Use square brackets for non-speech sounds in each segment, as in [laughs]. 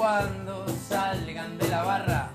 cuando salgan de la barra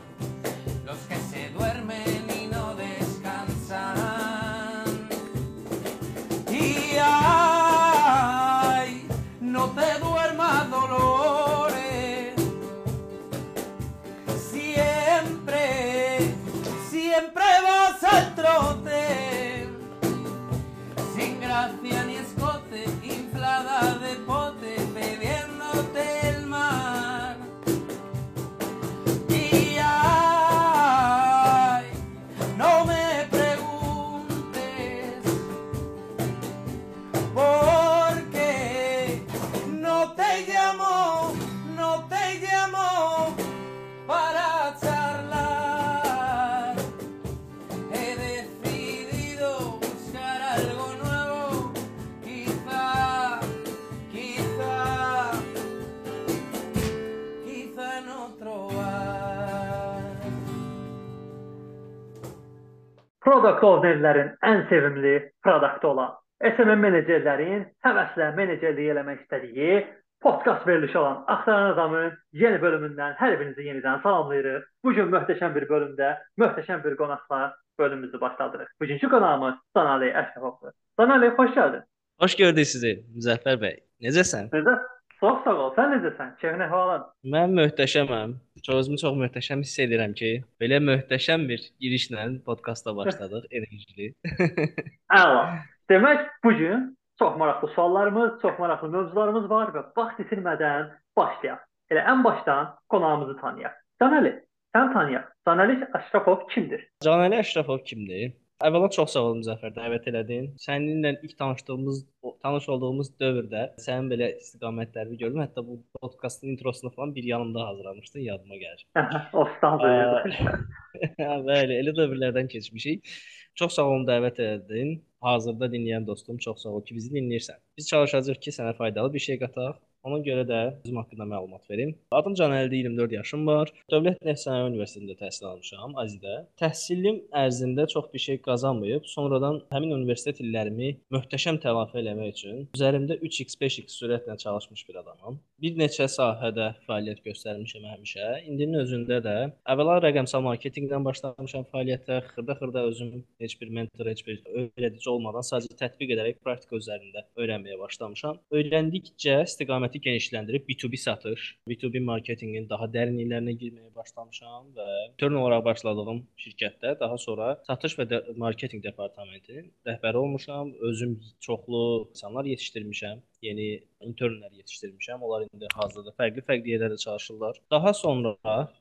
Product ownerlərin ən sevimli produktu olan SMM menecerlərin həvəslə menecerliyi eləmək istədiyi podkast verilişi olan Axtaran Adamın yeni bölümündən hər birinizi yenidən salamlayırıq. Bu gün möhtəşəm bir bölümdə möhtəşəm bir qonaqla bölümümüzü başladırıq. Bugünkü qonağımız Sanali Əşrəfovdur. Sanali, xoş gəldin. Hoş gördük sizi Müzəffər bəy. Necəsən? Necə? Çox sağ ol. Sən necəsən? Keyfin əhvalın? Mən möhtəşəməm. Özümü çox möhtəşəm hiss edirəm ki, belə möhtəşəm bir girişlə podkasta başladıq, [laughs] enerjili. [laughs] Əla. Demək, bu gün çox maraqlı suallarımız, çox maraqlı mövzularımız var və vaxt itirmədən başlayaq. Elə ən başdan qonağımızı tanıyaq. Sanali, sən tanıyaq. Sanali Əşrəfov kimdir? Canəli Əşrəfov kimdir? Əvvəla çox sağ ol Müzəffər, dəvət elədin. Səninlə ilk tanışdığımız, tanış olduğumuz dövrdə sənin belə istiqamətlərini gördüm. Hətta bu podkastın introsunu falan bir yanımda hazırlamışdın, yadıma gəlir. [laughs] o standart. Aa. Hə, [laughs] Bəli, elə dövrlərdən keçmişik. Çox sağ olun dəvət etdin. Hazırda dinləyən dostum, çox sağ ol ki, bizi dinləyirsən. Biz çalışacağıq ki, sənə faydalı bir şey qataq. Ona görə də özüm haqqında məlumat verim. Adım Canəldir, 24 yaşım var. Dövlət Neft Sənaye Universitetində təhsil almışam, Azidə. Təhsilim ərzində çox bir şey qazanmayıb, sonradan həmin universitet illərimi möhtəşəm tələfi eləmək üçün üzərimdə 3x, 5x sürətlə çalışmış bir adamam. Bir neçə sahədə fəaliyyət göstərmişəm həmişə. İndinin özündə də əvvəla rəqəmsal marketinqdən başlamışam fəaliyyətə. Xırda-xırda özüm heç bir mentor, heç bir öyrədici olmadan sadəcə tətbiq edərək praktika üzərində öyrənməyə başlamışam. Öyrəndikcə istiqaməti genişləndirib B2B satış, B2B marketinqin daha dərinliklərinə girməyə başlamışam və intern olaraq başladığım şirkətdə daha sonra satış və də marketinq departamentinin rəhbəri olmuşam. Özüm çoxlu insanlar yetişdirmişəm. Yeni internlər yetişdirmişəm. Onlar indi hazırda fərqli-fərqli yerlərdə çalışırlar. Daha sonra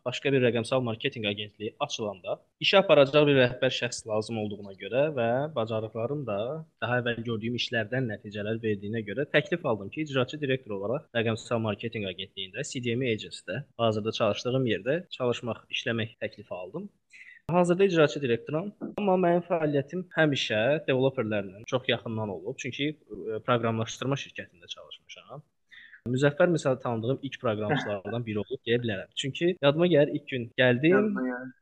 başqa bir rəqəmsal marketinq agentliyi açılanda işə aparacaq bir rəhbər şəxs lazım olduğuna görə və bacarıqlarım da daha əvvəl gördüyüm işlərdən nəticələr verdiyinə görə təklif aldım ki, icraçı direktor olaraq rəqəmsal marketinq agentliyində CDM agency-də hazırda çalışdığım yerdə çalışmaq, işləmək təklifi aldım. Hazırda icraçı direktoram, amma mənim fəaliyyətim həmişə developerlərlə çox yaxından olub, çünki e, proqramlaşdırma şirkətində çalışmışam. Müzəffər məsəl tanıdığım ilk proqramçılardan biri olub deyə bilərəm. Çünki yadıma gəlir ilk gün gəldim,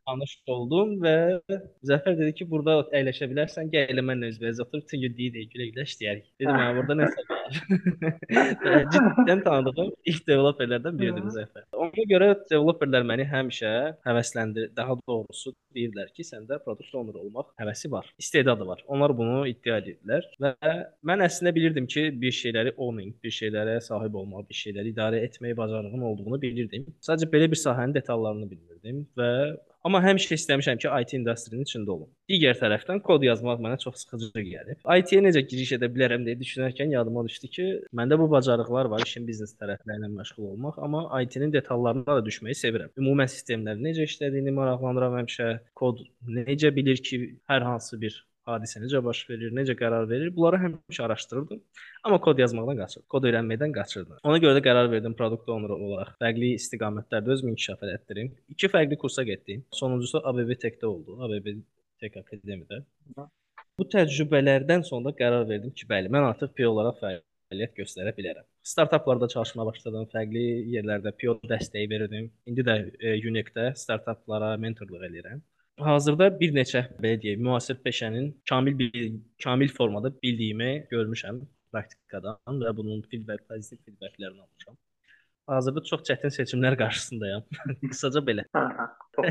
tanış oldum və Müzəffər dedi ki, burada əyləşə bilərsən, gəl elə mənlə üzbəüz otur, bütün gün deyə gülə-gülə işləyərik. Dedim, "Mən burada nəsə var." [laughs] Cidden tanıdığım ilk developerlərdən biridir Müzəffər. Ona görə developerlər məni həmişə həvəsləndir, daha doğrusu deyirlər ki, səndə product owner olmaq həvəsi var, istedadı var. Onlar bunu iddia edirlər və mən əslində bilirdim ki, bir şeyləri owning, bir şeylərə sahib olmaq, bir şeyləri idarə etməyə bacarığım olduğunu bilirdim. Sadəcə belə bir sahənin detallarını bilmirdim və Amma həmişə istəmişəm ki, IT industrinin içində olum. Digər tərəfdən kod yazmaq mənə çox sıxıcı gəlib. IT-yə necə giriş edə bilərəm deyə düşünərkən yadıma düşdü ki, məndə bu bacarıqlar var, işin biznes tərəfləri ilə məşğul olmaq, amma IT-nin detallarına da düşməyi sevirəm. Ümumən sistemlərin necə işlədiyini maraqlanıram həmişə. Kod necə bilir ki, hər hansı bir hadisə necə baş verir, necə qərar verir, bunları həmişə araşdırırdım. Amma kod yazmaqdan qaçırdım, kod öyrənməkdən qaçırdım. Ona görə də qərar verdim produkt owner olaraq fərqli istiqamətlərdə özümü inkişaf etdirim. İki fərqli kursa getdim. Sonuncusu ABB Tech-də oldu, ABB Tech Akademiyada. Bu təcrübələrdən sonra qərar verdim ki, bəli, mən artıq PO olaraq fəaliyyət göstərə bilərəm. Startaplarda çalışmağa başladım, fərqli yerlərdə PO dəstəyi verirdim. İndi də e, Unique-də startaplara mentorluq edirəm. Hazırda bir neçə belə deyək, müasir peşənin kamil bir kamil formada bildiyimi görmüşəm praktikadan və bunun feedback, pozitiv feedbacklərini almışam. Hazırda çox çətin seçimlər qarşısındayam. [laughs] Qısaca belə. Hə, hə.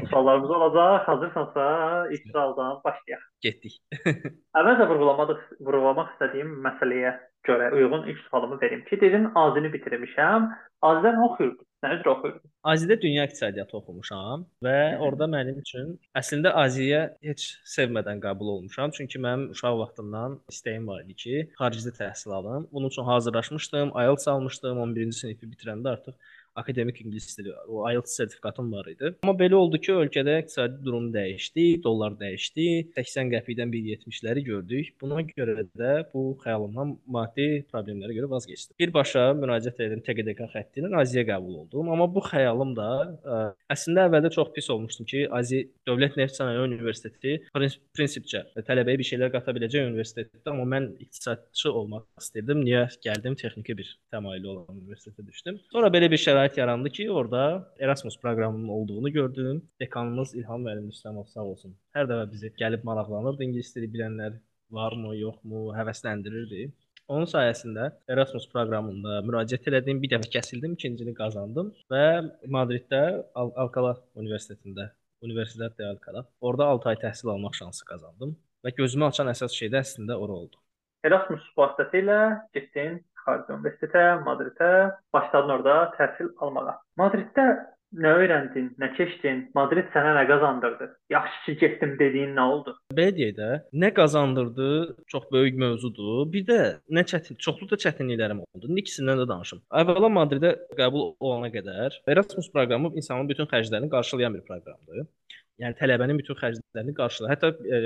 Suallarımız olacaq. Hazırsansa ilk sualdan başlayaq. Getdik. [laughs] Əvvəlcə vurğulamadıq, vurğulamaq istədiyim məsələyə görə uyğun ilk sualımı verim ki, dedin azini bitirmişəm. Azidən oxuyurdum. Nə üzrə oxuyurdun? Azidə dünya iqtisadiyyatı oxumuşam və orada mənim üçün əslində Aziyə heç sevmədən qəbul olmuşam. Çünki mənim uşaq vaxtından istəyim var idi ki, xaricdə təhsil alım. Bunun üçün hazırlaşmışdım, IELTS almışdım, 11-ci sinifi bitirəndə artıq akademik ingilis dili, o IELTS sertifikatım var idi. Amma belə oldu ki, ölkədə iqtisadi durum dəyişdi, dollar dəyişdi, 80 qəpikdən 1.70-ləri gördük. Buna görə də bu xəyalımdan maddi problemlərə görə vaz keçdim. Birbaşa müraciət etdim TQDK xətti ilə Aziya qəbul oldum. Amma bu xəyalım da ə, əslində əvvəldə çox pis olmuşdum ki, Azi Dövlət Neft Sənaye Universiteti prinsipcə tələbəyə bir şeylər qata biləcək universitetdir, amma mən iqtisadçı olmaq istirdim. Niyə gəldim texniki bir təmayüllü olan universitetə düşdüm. Sonra belə bir şərait şərait yarandı ki, orada Erasmus proqramının olduğunu gördüm. Dekanımız İlham müəllim Rüstəmov sağ olsun. Hər dəfə bizi gəlib maraqlanırdı ingilis dili bilənlər varmı, yoxmu, həvəsləndirirdi. Onun sayəsində Erasmus proqramında müraciət elədim, bir dəfə kəsildim, ikincini qazandım və Madriddə Al Alcala Universitetində, Universidad de Alcala, orada 6 ay təhsil almaq şansı qazandım və gözümü açan əsas şey də əslində ora oldu. Erasmus vasitəsilə getdin xarici universitetə, Madriddə, başladın orada təhsil almağa. Madriddə nə öyrəndin, nə keçdin? Madrid sənə nə qazandırdı? Yaxşı ki, getdim dediyin nə oldu? Belə deyək də, nə qazandırdı çox böyük mövzudur. Bir də nə çətin, çoxlu da çətinliklərim oldu. İkisindən də danışım. Əvvəla Madridə qəbul olana qədər Erasmus proqramı insanın bütün xərclərini qarşılayan bir proqramdır yəni tələbənin bütün xərclərini qarşılayır. Hətta e,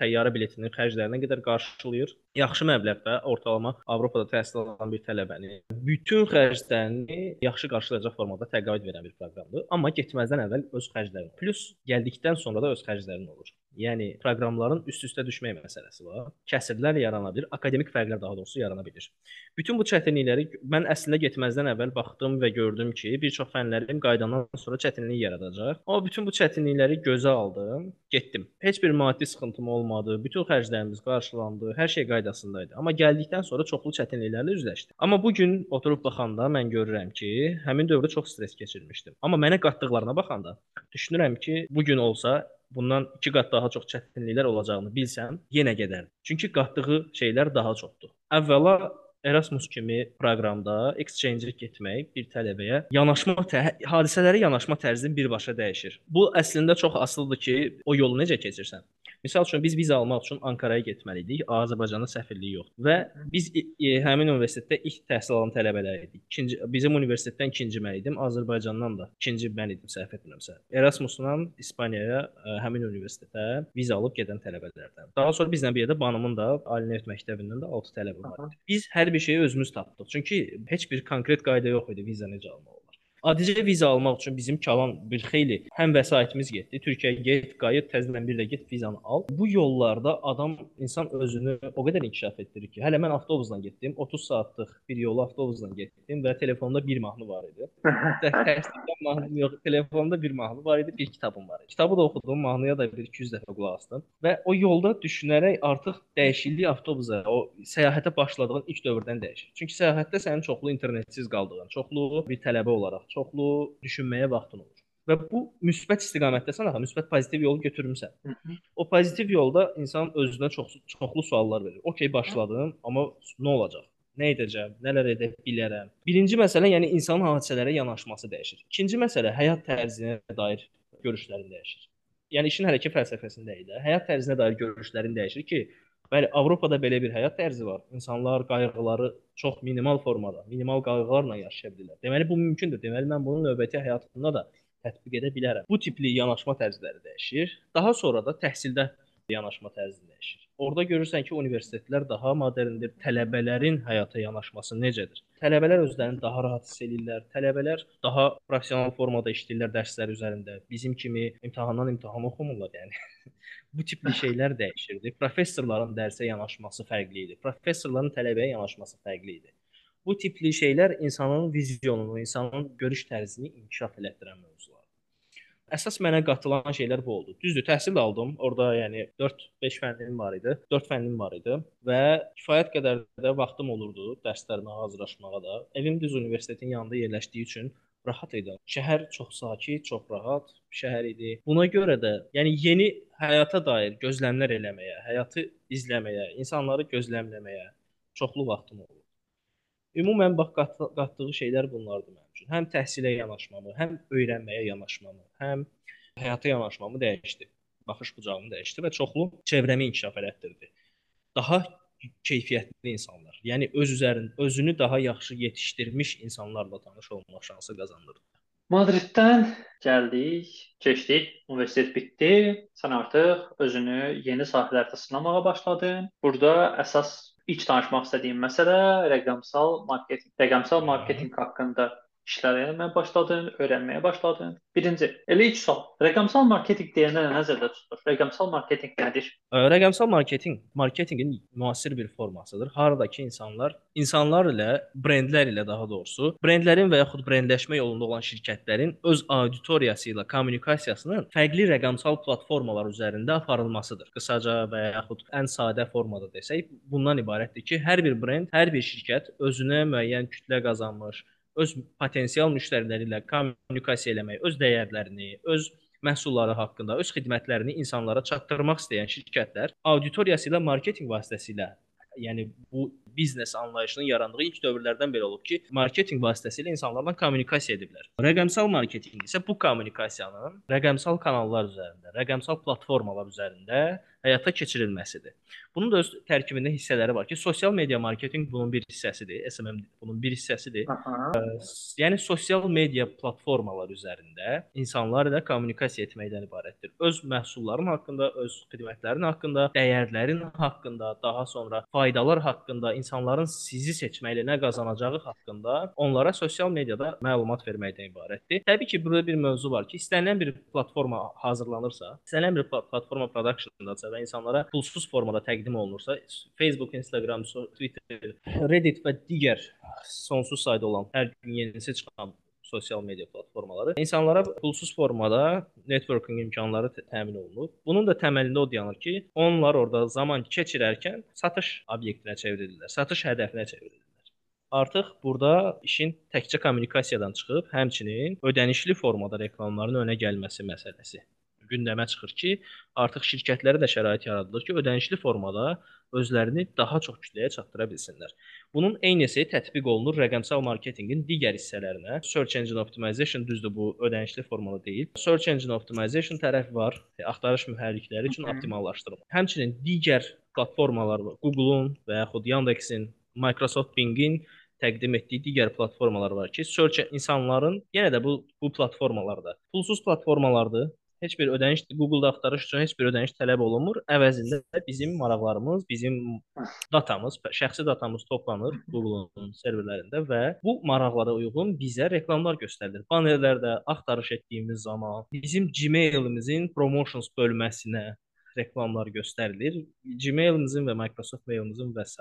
təyyarə biletinin xərclərinə qədər qarşılayır. Yaxşı məbləğdə ortalama Avropada təhsil alan bir tələbəni bütün xərclərini yaxşı qarşılayacaq formada təqaüd verən bir proqramdır. Amma getməzdən əvvəl öz xərclərin plus gəldikdən sonra da öz xərclərin olur. Yəni proqramların üst-üstə düşmək məsələsi var. Kəsirlər yarana bilər, akademik fərqlər daha doğrusu yarana bilər. Bütün bu çətinlikləri mən əslində getməzdən əvvəl baxdım və gördüm ki, bir çox fənlərim qaydandan sonra çətinlik yaradacaq. Amma bütün bu çətinlikləri gözə aldım, getdim. Heç bir maddi sıxıntım olmadı, bütün xərclərimiz qarşılandı, hər şey qaydasında idi. Amma gəldikdən sonra çoxlu çətinliklərlə üzləşdim. Amma bu gün oturub baxanda mən görürəm ki, həmin dövrdə çox stres keçirmişdim. Amma mənə qatdıqlarına baxanda düşünürəm ki, bu gün olsa bundan 2 qat daha çox çətinliklər olacağını bilsəm, yenə gedərdim. Çünki qatdığı şeylər daha çoxdur. Əvvəla Erasmus kimi proqramda exchange getmək bir tələbəyə yanaşma hadisələrə yanaşma tərzin birbaşa dəyişir. Bu əslində çox asılıdır ki, o yolu necə keçirsən. Misal üçün biz viza almaq üçün Ankaraya getməli idik. Azərbaycanın səfirliyi yoxdur və biz e, həmin universitetdə ilk təhsil alan tələbələr idik. İkinci bizim universitetdən ikinci mən idim, Azərbaycandan da ikinci mən idim səhv etmirəmsə. Erasmusla İspaniyaya ə, həmin universitetə viza alıb gedən tələbələrdən. Daha sonra bizlə bir yerdə Banımın da Ali Neft Məktəbindən də 6 tələbə var idi. Biz hər bir şeyi özümüz tapdıq. Çünki heç bir konkret qayda yox idi viza necə almaq Adicə viza almaq üçün bizim kalan bir xeyli həm vəsaitimiz getdi. Türkiyəyə get, qayıt, təzədən bir də get vizanı al. Bu yollarda adam insan özünü o qədər inkişaf etdirir ki, hələ mən avtobusla getdim, 30 saatlıq bir yolu avtobusla getdim və telefonda bir mahnı var idi. [laughs] Dərslikdən mahnı yox, telefonda bir mahnı var idi, bir kitabım var idi. Kitabı da oxudum, mahnıya da bir 200 dəfə qulaq asdım və o yolda düşünərək artıq dəyişiklik avtobusa, o səyahətə başladığın ilk dövrdən dəyişir. Çünki səyahətdə sənin çoxlu internetsiz qaldığın, çoxlu bir tələbə olaraq çoxlu düşünməyə vaxtın olur. Və bu müsbət istiqamətdəsən axı, müsbət pozitiv yolu götürmüsən. Hı -hı. O pozitiv yolda insan özünə çox çoxlu suallar verir. Okay, başladım, amma nə olacaq? Nə edəcəm? Nələr edə bilərəm? Birinci məsələ, yəni insanın hadisələrə yanaşması dəyişir. İkinci məsələ həyat tərzinə dair görüşlərin dəyişir. Yəni işin hələ ki fəlsəfəsində idi. Həyat tərzinə dair görüşlərin dəyişir ki, Bəli, Avropada belə bir həyat tərzi var. İnsanlar qayğıları çox minimal formada, minimal qayğılarla yaşaya bilirlər. Deməli bu mümkündür. Deməli mən bunu növbəti həyatımda da tətbiq edə bilərəm. Bu tipli yanaşma tərzləri dəyişir. Daha sonra da təhsildə yanaşma tərzi dəyişir. Orada görürsən ki, universitetlər daha moderndir. Tələbələrin həyata yanaşması necədir? Tələbələr özlərini daha rahat hiss edirlər. Tələbələr daha professional formada işləyirlər dərslər üzərində. Bizim kimi imtahandan imtahan oxumurlar, yəni. [laughs] bu tipli şeylər dəyişirdi. Professorların dərsə yanaşması fərqli idi. Professorların tələbəyə yanaşması fərqli idi. Bu tipli şeylər insanın vizyonunu, insanın görüş tərzini inkişaf elətdirən mövzular. Əsas mənə qatılan şeylər bu oldu. Düzdür, təhsil aldım. Orda yəni 4-5 fənnim var idi. 4 fənnim var idi və kifayət qədər də vaxtım olurdu dərslərimə hazırlaşmağa da. Evim düz universitetin yanında yerləşdiyi üçün rahat idi. Şəhər çox sakit, çox rahat şəhər idi. Buna görə də, yəni yeni həyata dair gözləmlər eləməyə, həyatı izləməyə, insanları gözləmləməyə çoxlu vaxtım olurdu. Ümumən bax qatdığı şeylər bunlardır mənim üçün. Həm təhsilə yanaşmamı, həm öyrənməyə yanaşmamı, həm həyata yanaşmamı dəyişdi. Baxış bucağımı dəyişdi və çoxlu çevrəmi inkişaf elətdirdi. Daha keyfiyyətli insanlar, yəni öz üzərin özünü daha yaxşı yetişdirmiş insanlarla tanış olma şansı qazandırdı. Madriddən gəldik, keçdik, universitet bitdi. Sən artıq özünü yeni sahələrdə sınamağa başladın. Burada əsas İlk danışmaq istədiyim məsələ rəqəmsal marketinq. Rəqəmsal marketinq haqqında işlər eləməyə başladın, öyrənməyə başladın. Birinci, elə ilk sual. Rəqəmsal marketinq deyəndə nə nəzərdə tutulur? Rəqəmsal marketinq nədir? Rəqəmsal marketinq marketinqin müasir bir formasıdır. Haradakı insanlar insanlar ilə, brendlər ilə daha doğrusu, brendlərin və yaxud brendləşmə yolunda olan şirkətlərin öz auditoriyası ilə kommunikasiyasının fərqli rəqəmsal platformalar üzərində aparılmasıdır. Qısaca və yaxud ən sadə formada desək, bundan ibarətdir ki, hər bir brend, hər bir şirkət özünə müəyyən kütlə qazanmış, öz potensial müştəriləri ilə kommunikasiya eləmək, öz dəyərlərini, öz məhsulları haqqında, öz xidmətlərini insanlara çatdırmaq istəyən şirkətlər auditoriyası ilə marketinq vasitəsilə yəni bu biznes anlayışının yarandığı ilk dövrlərdən beri olub ki, marketinq vasitəsilə insanlarla kommunikasiya ediblər. Rəqəmsal marketinq isə bu kommunikasiyanın rəqəmsal kanallar üzərində, rəqəmsal platformalar üzərində həyata keçirilməsidir. Bunun da öz tərkibində hissələri var ki, sosial media marketinq bunun bir hissəsidir, SMM bunun bir hissəsidir. Aha. Yəni sosial media platformalar üzərində insanlar ilə kommunikasiya etməkdən ibarətdir. Öz məhsulların haqqında, öz xidmətlərin haqqında, dəyərlərin haqqında, daha sonra faydalar haqqında, insanların sizi seçməklə nə qazanacağı haqqında onlara sosial mediada məlumat verməkdən ibarətdir. Təbii ki, burada bir mövzu var ki, istənilən bir platforma hazırlanırsa, istənilən bir platforma production-dasa və insanlara pulsuz formada təqdim olunursa, Facebook, Instagram, Twitter, Reddit və digər sonsuz sayda olan hər gün yenisi çıxan sosial media platformaları insanlara pulsuz formada networking imkanları təmin olunur. Bunun da təməlində o dayanır ki, onlar orada zaman keçirərkən satış obyektinə çevrilirlər, satış hədəfinə çevrilirlər. Artıq burada işin təkcə kommunikasiyadan çıxıb, həmçinin ödənişli formada reklamların önə gəlməsi məsələsi gündəmə çıxır ki, artıq şirkətlərə də şərait yaradılır ki, ödənişli formada özlərini daha çox kütləyə çatdıra bilsinlər. Bunun eynisi tətbiq olunur rəqəmsal marketinqin digər hissələrinə. Search engine optimization düzdür bu ödənişli formada deyil. Search engine optimization tərəfi var, e, axtarış mühərrikləri üçün optimallaşdırma. Həmçinin digər platformalar var. Google-un və yaxud Yandex-in, Microsoft Bing-in təqdim etdiyi digər platformalar var ki, search insanların yenə də bu bu platformalarda pulsuz platformalardır heç bir ödəniş Google-da axtarış üçün heç bir ödəniş tələb olunmur. Əvəzində bizim maraqlarımız, bizim datamız, şəxsi datamız toplanır Google-un serverlərində və bu maraqlara uyğun bizə reklamlar göstərilir. Banerlərdə axtarış etdiyimiz zaman bizim Gmail-imizin promotions bölməsinə reklamlar göstərilir. Gmail-imizin və Microsoft Mail-imizin və s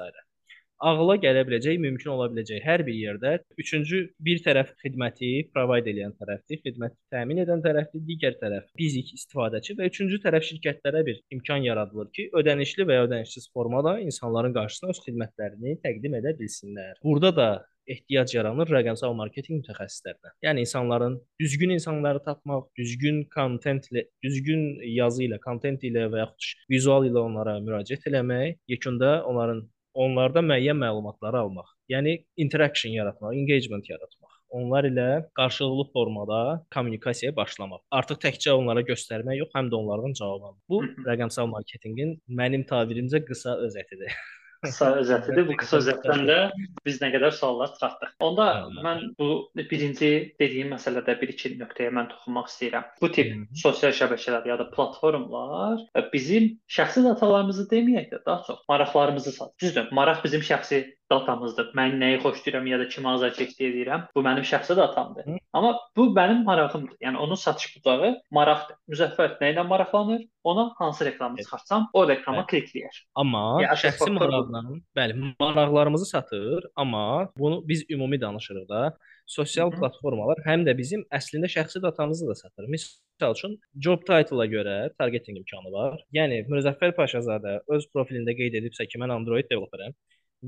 ağla gələ biləcək, mümkün ola biləcək hər bir yerdə üçüncü bir tərəf xidməti provide edən tərəfdir, xidməti təmin edən tərəfdir, digər tərəf fizik istifadəçi və üçüncü tərəf şirkətlərə bir imkan yaradılır ki, ödənişli və ya ödənişsiz formada insanların qarşısına öz xidmətlərini təqdim edə bilsinlər. Burada da ehtiyac yaranır rəqəmsal marketinq mütəxəssislərinə. Yəni insanların düzgün insanları tapmaq, düzgün kontentlə, düzgün yazı ilə, kontent ilə və yaxud vizual ilə onlara müraciət eləmək, yekunda onların onlarda müəyyən məlumatları almaq. Yəni interaction yaratmaq, engagement yaratmaq. Onlar ilə qarşılıqlı formada kommunikasiyaya başlamaq. Artıq təkcə onlara göstərmək yox, həm də onlardan cavab almaq. Bu rəqəmsal marketinqin mənim tabirimcə qısa özətidir. [laughs] qısa özətidir. Bu qısa özətdən də biz nə qədər suallar çıxartdıq. Onda mən bu birinci dediyim məsələdə bir-iki nöqtəyə mən toxunmaq istəyirəm. Bu tip sosial şəbəkələr ya da platformalar bizim şəxsi datalarımızı deməyək də daha çox maraqlarımızı satır. Düzdür, maraq bizim şəxsi datamızdır. Mən nəyi xoşlayıram ya da kimə azarkeş edirəm, bu mənim şəxsi datamdır. Hı? Amma bu mənim marağımdır. Yəni onun satış bucağı maraqdır. Müzəffər nə ilə maraqlanır? Ona hansı reklamı çıxartsam, o reklama bəli. klikləyər. Amma yəni, şəxsi maraqla, bəli, maraqlarımızı satır, amma bunu biz ümumi danışırıq da. Sosial Hı -hı. platformalar həm də bizim əslində şəxsi datamızı da satır. Misal üçün job title-a görə targeting imkanı var. Yəni Müzəffər Paşazadə öz profilində qeyd edibsə ki, mən Android developerəm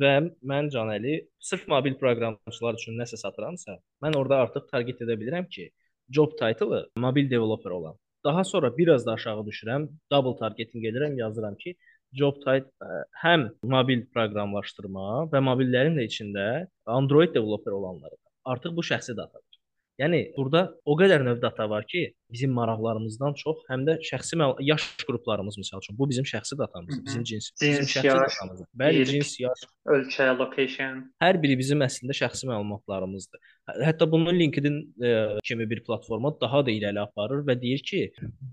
və mən Canəli sırf mobil proqramçılar üçün nəsə satıramsa, mən orada artıq target edə bilirəm ki, job title-ı mobil developer olan. Daha sonra biraz da aşağı düşürəm, double targeting edirəm, yazıram ki, job title həm mobil proqramlaşdırma və mobillərin də içində Android developer olanları. Artıq bu şəxsi datadır. Yəni burada o qədər növ data var ki, bizim maraqlarımızdan çox həm də şəxsi yaş qruplarımız məsəl üçün bu bizim şəxsi datamızdır, bizim cins, cins bizim şəxsi yaş, datamızdır. Bəli, cins, yaş, ölkə, location. Hər biri bizim əslində şəxsi məlumatlarımızdır. Hətta bunu LinkedIn e, kimi bir platforma daha da irəli aparır və deyir ki,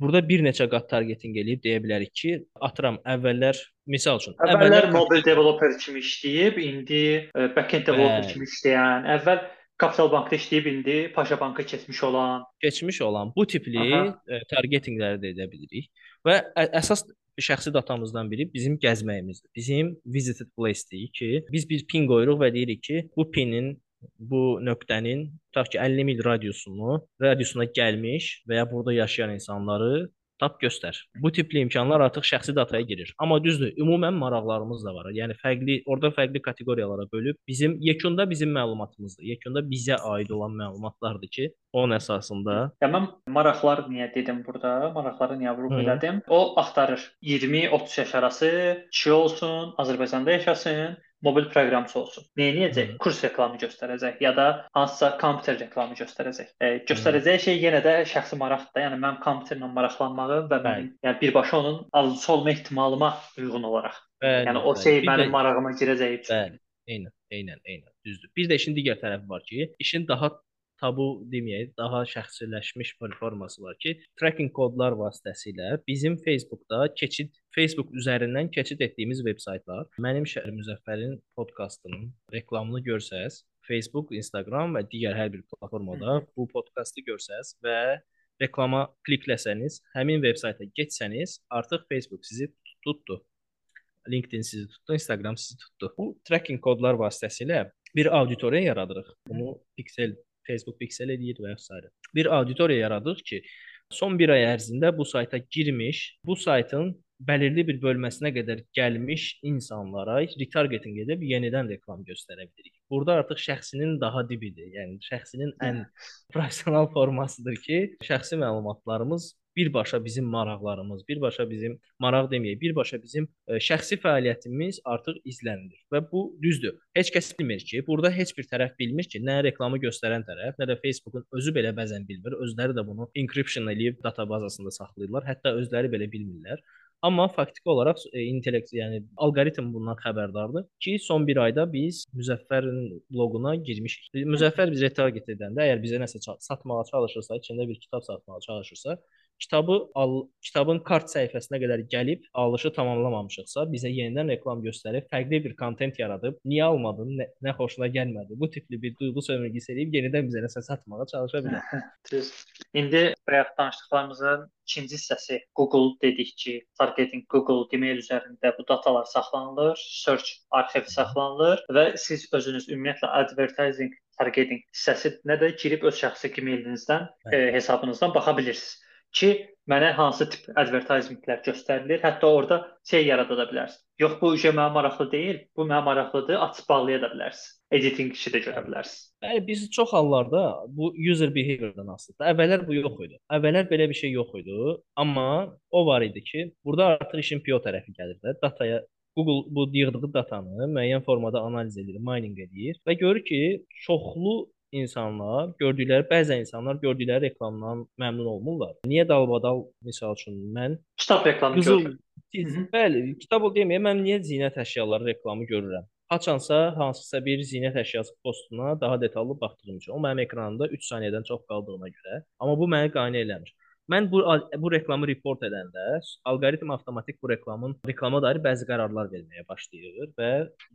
burada bir neçə qat targeting eləyib deyə bilərik ki, atıram əvvəllər misal üçün əvvəllər, əvvəllər mobil developer kimi işləyib, indi e, backend developer kimi işləyən, əvvəl Kapital Bankda işləyib indi Paşa Banka keçmiş olan, keçmiş olan bu tipli Aha. E, targetinqləri də edə bilirik və əsas şəxsi datamızdan biri bizim gəzməyimizdir. Bizim visited place-dir ki, biz bir pin qoyuruq və deyirik ki, bu pinin bu nöqtənin tutaq ki 50 mil radiusunu, radiusuna gəlmiş və ya burada yaşayan insanları tap göstər. Bu tipli imkanlar artıq şəxsi dataya girir. Amma düzdür, ümumən maraqlarımız da var. Yəni fərqli, orada fərqli kateqoriyalara bölüb bizim yekunda bizim məlumatımızdır. Yekunda bizə aid olan məlumatlardır ki, onun əsasında. Tamam, maraqlar niyə dedim burada? Maraqları niyə vurğu elədim? O axtarır 20-30 yaş arası kişi olsun, Azərbaycanda yaşasın mobil proqramçı olsun. Nə edəcək? Kurs reklamı göstərəcək ya da hansısa kompüter reklamı göstərəcək. E, göstərəcəyi şey yenə də şəxsi maraqdır. Yəni mənim kompüterlə maraqlanmağım və mənim yəni birbaşa onun alıcısı olma ehtimalıma uyğun olaraq. Bəli, yəni o şey bəli. mənim marağıma girəcəyi üçün. Bəli. Eynən, eynən, eynən. Düzdür. Bir də işin digər tərəfi var ki, işin daha tabu deməyək, daha şəxsiləşmiş bir forması var ki, tracking kodlar vasitəsilə bizim Facebookda keçid Facebook üzərindən keçid etdiyimiz veb-saytlar, mənim şəhər Müzəffərin podkastının reklamını görsəz, Facebook, Instagram və digər hər bir platformada bu podkastı görsəz və reklama klikləsəniz, həmin veb-sayta getsəniz, artıq Facebook sizi tutdu. LinkedIn sizi tutdu, Instagram sizi tutdu. Bu tracking kodlar vasitəsilə bir auditoriya yaradırıq. Bunu Pixel Facebook Pixel eləyir və s. Bir auditoriya yaradıq ki, son 1 ay ərzində bu sayta girmiş, bu saytın bəlirli bir bölməsinə qədər gəlmiş insanlara retargeting edib yenidən reklam göstərə bilirik. Burada artıq şəxsinin daha dibidir. Yəni şəxsinin ən professional formasıdır ki, şəxsi məlumatlarımız birbaşa bizim maraqlarımız, birbaşa bizim maraq deməyək, birbaşa bizim ə, e, şəxsi fəaliyyətimiz artıq izlənilir və bu düzdür. Heç kəs bilmir ki, burada heç bir tərəf bilmir ki, nə reklamı göstərən tərəf, nə də Facebookun özü belə bəzən bilmir. Özləri də bunu encryption eləyib databazasında saxlayırlar. Hətta özləri belə bilmirlər. Amma faktiki olaraq e, intellekt, yəni alqoritm bundan xəbərdardır ki, son 1 ayda biz Müzəffərin bloquna girmişik. Müzəffər biz retarget edəndə, əgər bizə nəsə satmağa çalışırsa, içində bir kitab satmağa çalışırsa, kitabı al, kitabın kart səhifəsinə qədər gəlib alışı tamamlamamışıqsa, bizə yenidən reklam göstərib, fərqli bir kontent yaradıb, niyə almadın, nə, nə xoşuna gəlmədi. Bu tipli bir duyğu sömürgəsi edib yenidən bizə nəsə satmağa çalışa bilər. [laughs] Düz. İndi bayaq danışdıqlarımızın ikinci hissəsi Google dedik ki, targeting Google Gmail üzərində bu datalar saxlanılır, search arxivi saxlanılır və siz özünüz ümumiyyətlə advertising targeting hissəsinə də girib öz şəxsi Gmailinizdən, e, hesabınızdan baxa bilirsiniz ki, mənə hansı tip advertisementlər göstərilir. Hətta orada şey yarada da bilərsiniz. Yox, bu uje mənə maraqlı deyil, bu mənə maraqlıdır, açıb bağlaya da bilərsiniz. Editing işi də görə bilərsiniz. Bəli, biz çox hallarda bu user behavior-dan asılıdır. Əvvəllər bu yox idi. Əvvəllər belə bir şey yox idi, amma o var idi ki, burada artıq işin PO tərəfi gəlir də. Dataya Google bu yığdığı datanı müəyyən formada analiz edir, mining edir və görür ki, çoxlu insanlar gördükləri, bəzi insanlar gördükləri reklamdan məmnun olmurlar. Niyə dalbadal misal üçün mən kitab reklamı qızıl, görürəm. bəli, kitab o deməyə mən niyə zinət əşyaları reklamı görürəm? Haçansa hansısa bir zinət əşyası postuna daha detallı baxdığım üçün o mənim ekranımda 3 saniyədən çox qaldığına görə, amma bu məni qane eləmir. Mən bu bu reklamı report edəndə alqoritm avtomatik bu reklamın reklama dair bəzi qərarlar verməyə başlayır və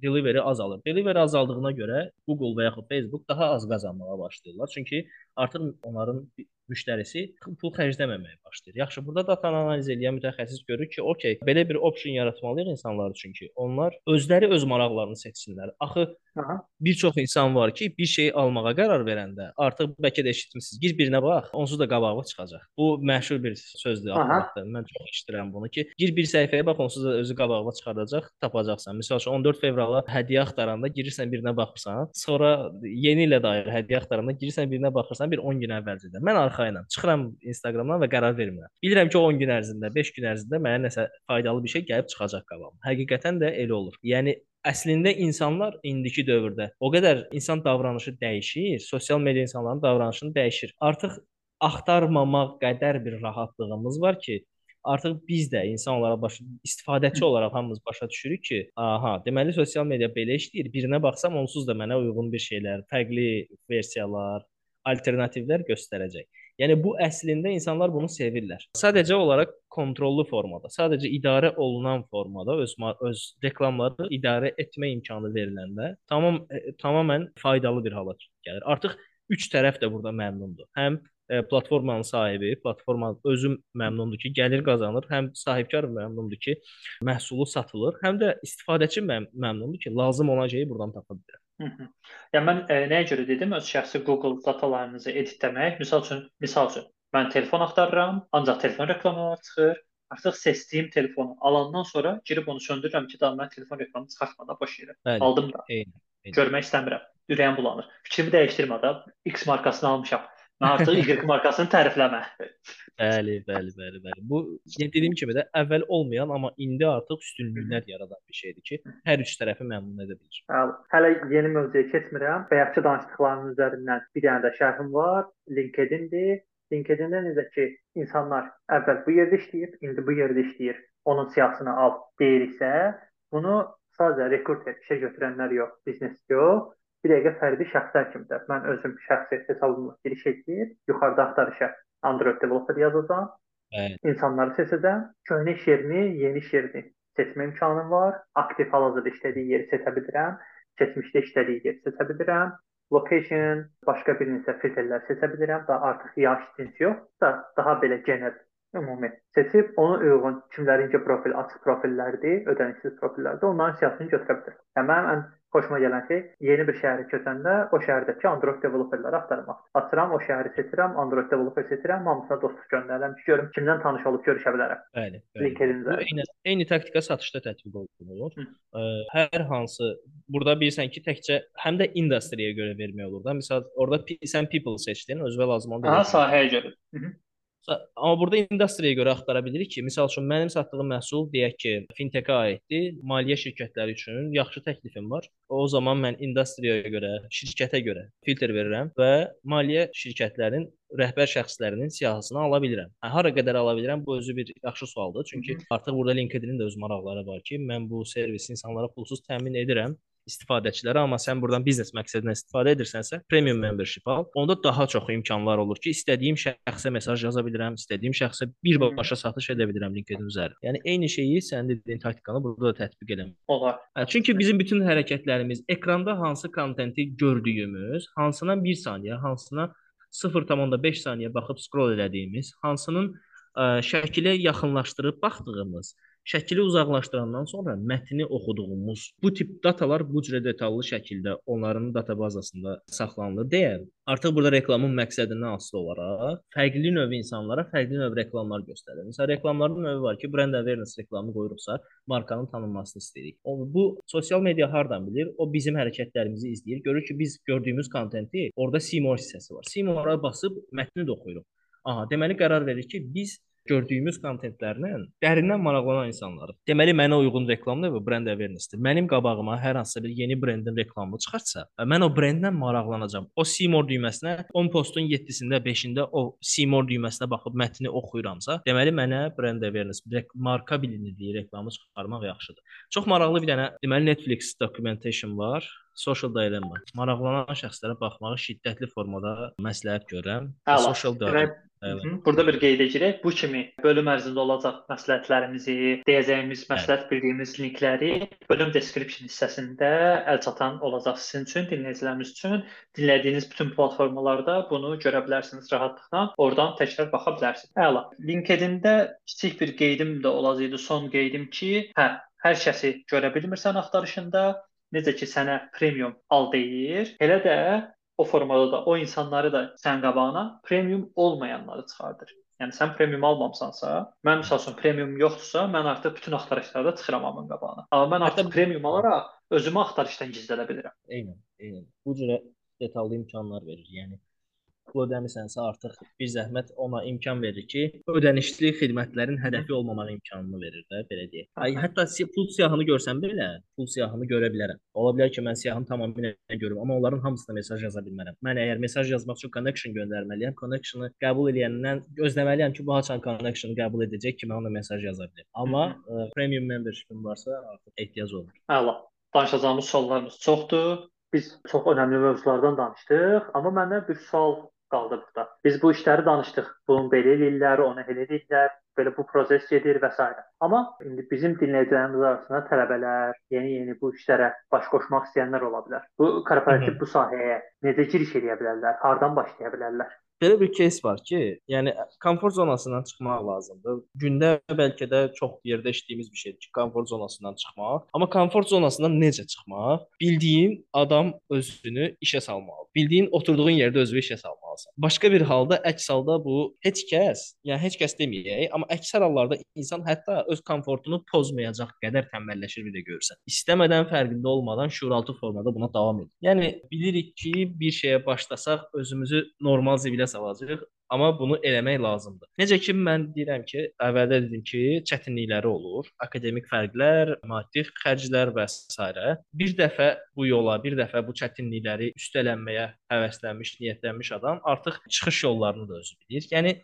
delivery azalır. Delivery azaldığına görə Google və yaxud Facebook daha az qazanmağa başlayırlar. Çünki artıq onların müştərisi pul xərcləməməyə başlayır. Yaxşı, burada datanı analiz edən mütəxəssis görür ki, okey, belə bir option yaratmalıyıq insanlar üçün ki, onlar özləri öz maraqlarını seçsinlər. Axı Aha. bir çox insan var ki, bir şey almağa qərar verəndə artıq bəlkə də eşitmisiniz, gir birinə bax, onsuz da qabağına çıxacaq. Bu məşhur bir sözdür axırda. Mən çox eşidirəm bunu ki, gir bir səhifəyə bax, onsuz da özü qabağına çıxardacaq, tapacaqsan. Məsəl üçün 14 fevrala hədiyyə axtaranda girirsən birinə baxırsan, sonra yeni ilə dair hədiyyə axtaranda girirsən birinə baxırsan, bir 10 gün əvvəlcədən. Mən arxayınam. Çıxıram Instagramdan və qərar vermirəm. Bilirəm ki, o 10 gün ərzində, 5 gün ərzində mənə nəsə faydalı bir şey gəlib çıxacaq qabağıma. Həqiqətən də elə olur. Yəni əslində insanlar indiki dövrdə o qədər insan davranışı dəyişir, sosial media insanların davranışını dəyişir. Artıq axtarmamaq qədər bir rahatlığımız var ki, artıq biz də insan olaraq başa istifadəçi olaraq hamımız başa düşürük ki, aha, deməli sosial media belə işləyir. Birinə baxsam onsuz da mənə uyğun bir şeylər, fərqli versiyalar, alternativlər göstərəcək. Yəni bu əslində insanlar bunu sevirlər. Sadəcə olaraq kontrollu formada, sadəcə idarə olunan formada öz öz reklamları idarə etmə imkanı veriləndə tamam e, tamamilə faydalı bir hala gəlir. Artıq üç tərəf də burada məmnundur. Həm e, platformanın sahibi, platforma özü məmnundur ki, gəlir qazanır, həm sahibkar məmnundur ki, məhsulu satılır, həm də istifadəçi məm məmnundur ki, lazım olan şeyi buradan tapa bilər. Hı -hı. Yəni mən e, nəyə görə dedim? Öz şəxsi Google datalarınızı editləmək. Məsəl üçün, misal üçün mən telefon axtarıram, ancaq telefon reklamları çıxır. Artıq seçdiyim telefonu alandan sonra girib onu söndürürəm ki, daha mən telefon reklamı çıxartmadan boş yerə. Bəli, Aldım da. Eyni, eyni. Görmək istəmirəm. Ürəyim bulanır. Fikrimi dəyişdirmə də. X markasını almışam. Artıq Y markasını tərifləmə. Bəli, bəli, bəli, bəli. Bu yəni dediyim kimi də əvvəl olmayan, amma indi artıq üstünlüklər yaradan bir şeydir ki, hər üç tərəfi məmnun edə bilir. Bəli. Hələ yeni mövzuya keçmirəm. Bayaqçı danışdıqlarımız üzərindən bir dənə də şərhim var. LinkedIn-dir. LinkedIn-də necə ki, insanlar əvvəl bu yerdə işləyib, indi bu yerdə işləyir. Onun siyahısını al deyiriksə, bunu sadəcə rekruter işə götürənlər yox, biznes yox, bir dəqiqə fərdi şəxslər kimi də mən özüm şəxsi hesabımla giriş edib yuxarıda axtarışa Android developer yazacağam. Evet. İnsanları seçəcəm. Köhnə iş yerini, yeni iş yerini seçmə imkanım var. Aktiv hal-hazırda işlədiyi yeri seçə bilirəm. Keçmişdə işlədiyi yeri seçə bilirəm. Location, başqa bir neçə filtrlər seçə bilirəm. Da artıq yaş cins yox, da daha belə genel ümumi seçib onu uyğun kimlərinki profil açıq profillərdir, ödənişsiz profillərdir, onların siyahısını götürə bilir. Yəni mənim ən xoşuma gələn şey yeni bir şəhərə köçəndə o şəhərdəki Android developerləri axtarmaq. Açıram, o şəhəri seçirəm, Android developer seçirəm, hamısına dostluq göndərirəm ki, görüm kimdən tanış olub görüşə bilərəm. Bəli, bəli. LinkedIn-də. Bu eyni eyni taktika satışda tətbiq olunur. Ə, hər hansı burada bilirsən ki, təkcə həm də industriya görə vermək olur da. Məsəl orada sən people seçdin, özünə lazım olan. Ha, sahəyə görə. Hı -hı. Amma burada industriyaya görə axtara bilirik ki, məsəl üçün mənim satdığım məhsul deyək ki, fintechə aiddir, maliyyə şirkətləri üçün yaxşı təklifim var. O zaman mən industriyaya görə, şirkətə görə filtr verirəm və maliyyə şirkətlərinin rəhbər şəxslərinin siyahısını ala bilirəm. Hə, hara qədər ala bilirəm? Bu özü bir yaxşı sualdır. Çünki Hı -hı. artıq burada LinkedIn-in də öz maraqları var ki, mən bu servisi insanlara pulsuz təmin edirəm istifadəçilərə, amma sən burdan biznes məqsədinə istifadə edirsənsə, premium membership al. Onda daha çox imkanlar olur ki, istədiyim şəxsə mesaj yaza bilirəm, istədiyim şəxsə birbaşa satış edə bilirəm LinkedIn üzərində. Yəni eyni şeyi sənin dediyin taktikanı burada da tətbiq eləmək olar. Çünki bizim bütün hərəkətlərimiz ekranda hansı kontenti gördüyümüz, hansına 1 saniyə, hansına 0.5 saniyə baxıb scroll elədiyimiz, hansının ə, şəkili yaxınlaşdırıb baxdığımız Şəkili uzaqlaşdırandan sonra mətni oxuduğumuz bu tip datalar bu cürə detallı şəkildə onların databazasında saxlanılır deyə artıq burada reklamın məqsədindən asılı olaraq fərqli növ insanlara fərqli növ reklamlar göstərilir. Məsələn, reklamların növü var ki, brand awareness reklamı qoyuruqsa, markanın tanınmasını istəyirik. O bu sosial media hardan bilir? O bizim hərəkətlərimizi izləyir. Görür ki, biz gördüyümüz kontenti orada more hissəsi var. See more-a basıb mətni də oxuyuruq. Aha, deməli qərar verir ki, biz gördüyümüz kontentlərlə dərindən maraqlanan insanları. Deməli mənə uyğun reklamdır və brend awareness-dir. Mənim qabağıma hər hansısa bir yeni brendin reklamı çıxarsa, mən o brendlə maraqlanacağam. O see more düyməsinə 10 postun 7-sində, 5-də o see more düyməsinə baxıb mətni oxuyuramsa, deməli mənə brend awareness, marka bilinirliyi reklamı çıxarmaq yaxşıdır. Çox maraqlı bir dənə deməli Netflix documentation var. Social Dilemma. Maraqlanan şəxslərə baxmağı şiddətli formada məsləhət görürəm. Əla. Social Dilemma. Hı, Burada bir qeyd edəcək. Bu kimi bölüm ərzində olacaq məsləhətlərimizi, deyəcəyimiz, məsləhət bildiyimiz linkləri bölüm description hissəsində əl çatan olacaq sizin üçün, dinləyicilərimiz üçün. Dinlədiyiniz bütün platformalarda bunu görə bilərsiniz rahatlıqla. Oradan təkrar baxa bilərsiniz. Əla. LinkedIn-də kiçik bir qeydim də olacaqdı, son qeydim ki, hə, hər kəsi görə bilmirsən axtarışında, necə ki sənə premium al deyir, elə də o formada da o insanları da sən qabağına premium olmayanları çıxardır. Yəni sən premium almamısansa, mən məsəl üçün premium yoxdursa, mən artıq bütün axtarışlarda çıxıram amın qabağına. Amma mən artıq premium alaraq özümü axtarışdan gizlədə bilirəm. Eynən, eynən. Bu cürə detallı imkanlar verir. Yəni pul ödəmisənsə artıq bir zəhmət ona imkan verir ki, ödənişli xidmətlərin hədəfi olmamaq imkanını verir də, belə deyək. Ay, hətta pul siyahını görsəm belə, pul siyahını görə bilərəm. Ola bilər ki, mən siyahını tamamilə görüm, amma onların hamısına mesaj yaza bilmərəm. Mən əgər mesaj yazmaq üçün connection göndərməliyəm, connectionu qəbul edəndən gözləməliyəm ki, bu haçan connectionu qəbul edəcək ki, mən ona mesaj yaza bilim. Amma ə, e, premium membership-im varsa, artıq ehtiyac olur. Əla. Danışacağımız suallarımız çoxdur. Biz çox önəmli mövzulardan danışdıq, amma məndə bir sual qaldı burada. Biz bu işləri danışdıq. Bunun belə eləyirlər, onu elə eləyirlər, belə bu proses gedir və s. Amma indi bizim dinləyicilərimiz arasında tələbələr, yeni-yeni bu işlərə baş qoşmaq istəyənlər ola bilər. Bu korporativ bu sahəyə necə giriş edə bilərlər? Hardan başlaya bilərlər? Belə bir кейs var ki, yəni komfort zonasından çıxmaq lazımdır. Gündə bəlkə də çox yerdə işlədiyimiz bir şeydir ki, komfort zonasından çıxmaq. Amma komfort zonasından necə çıxmaq? Bildiyin adam özünü işə salmalıdır. Bildiyin oturduğun yerdə özünü işə salmalısan. Başqa bir halda əks halda bu heç kəs, yəni heç kəs deməyək, amma əksər hallarda insan hətta öz komfortunu pozmayacaq qədər tənbəlləşir bir də görsən. İstəmədən fərqində olmadan şuuraltı formada buna davam edir. Yəni bilirik ki, bir şeyə başlasaq özümüzü normal zibilə belə salacağıq, amma bunu eləmək lazımdır. Necə ki mən deyirəm ki, əvvəldə dedim ki, çətinlikləri olur, akademik fərqlər, maddi xərclər və s. Bir dəfə bu yola, bir dəfə bu çətinlikləri üstələnməyə həvəslənmiş, niyyətlənmiş adam artıq çıxış yollarını da özü bilir. Yəni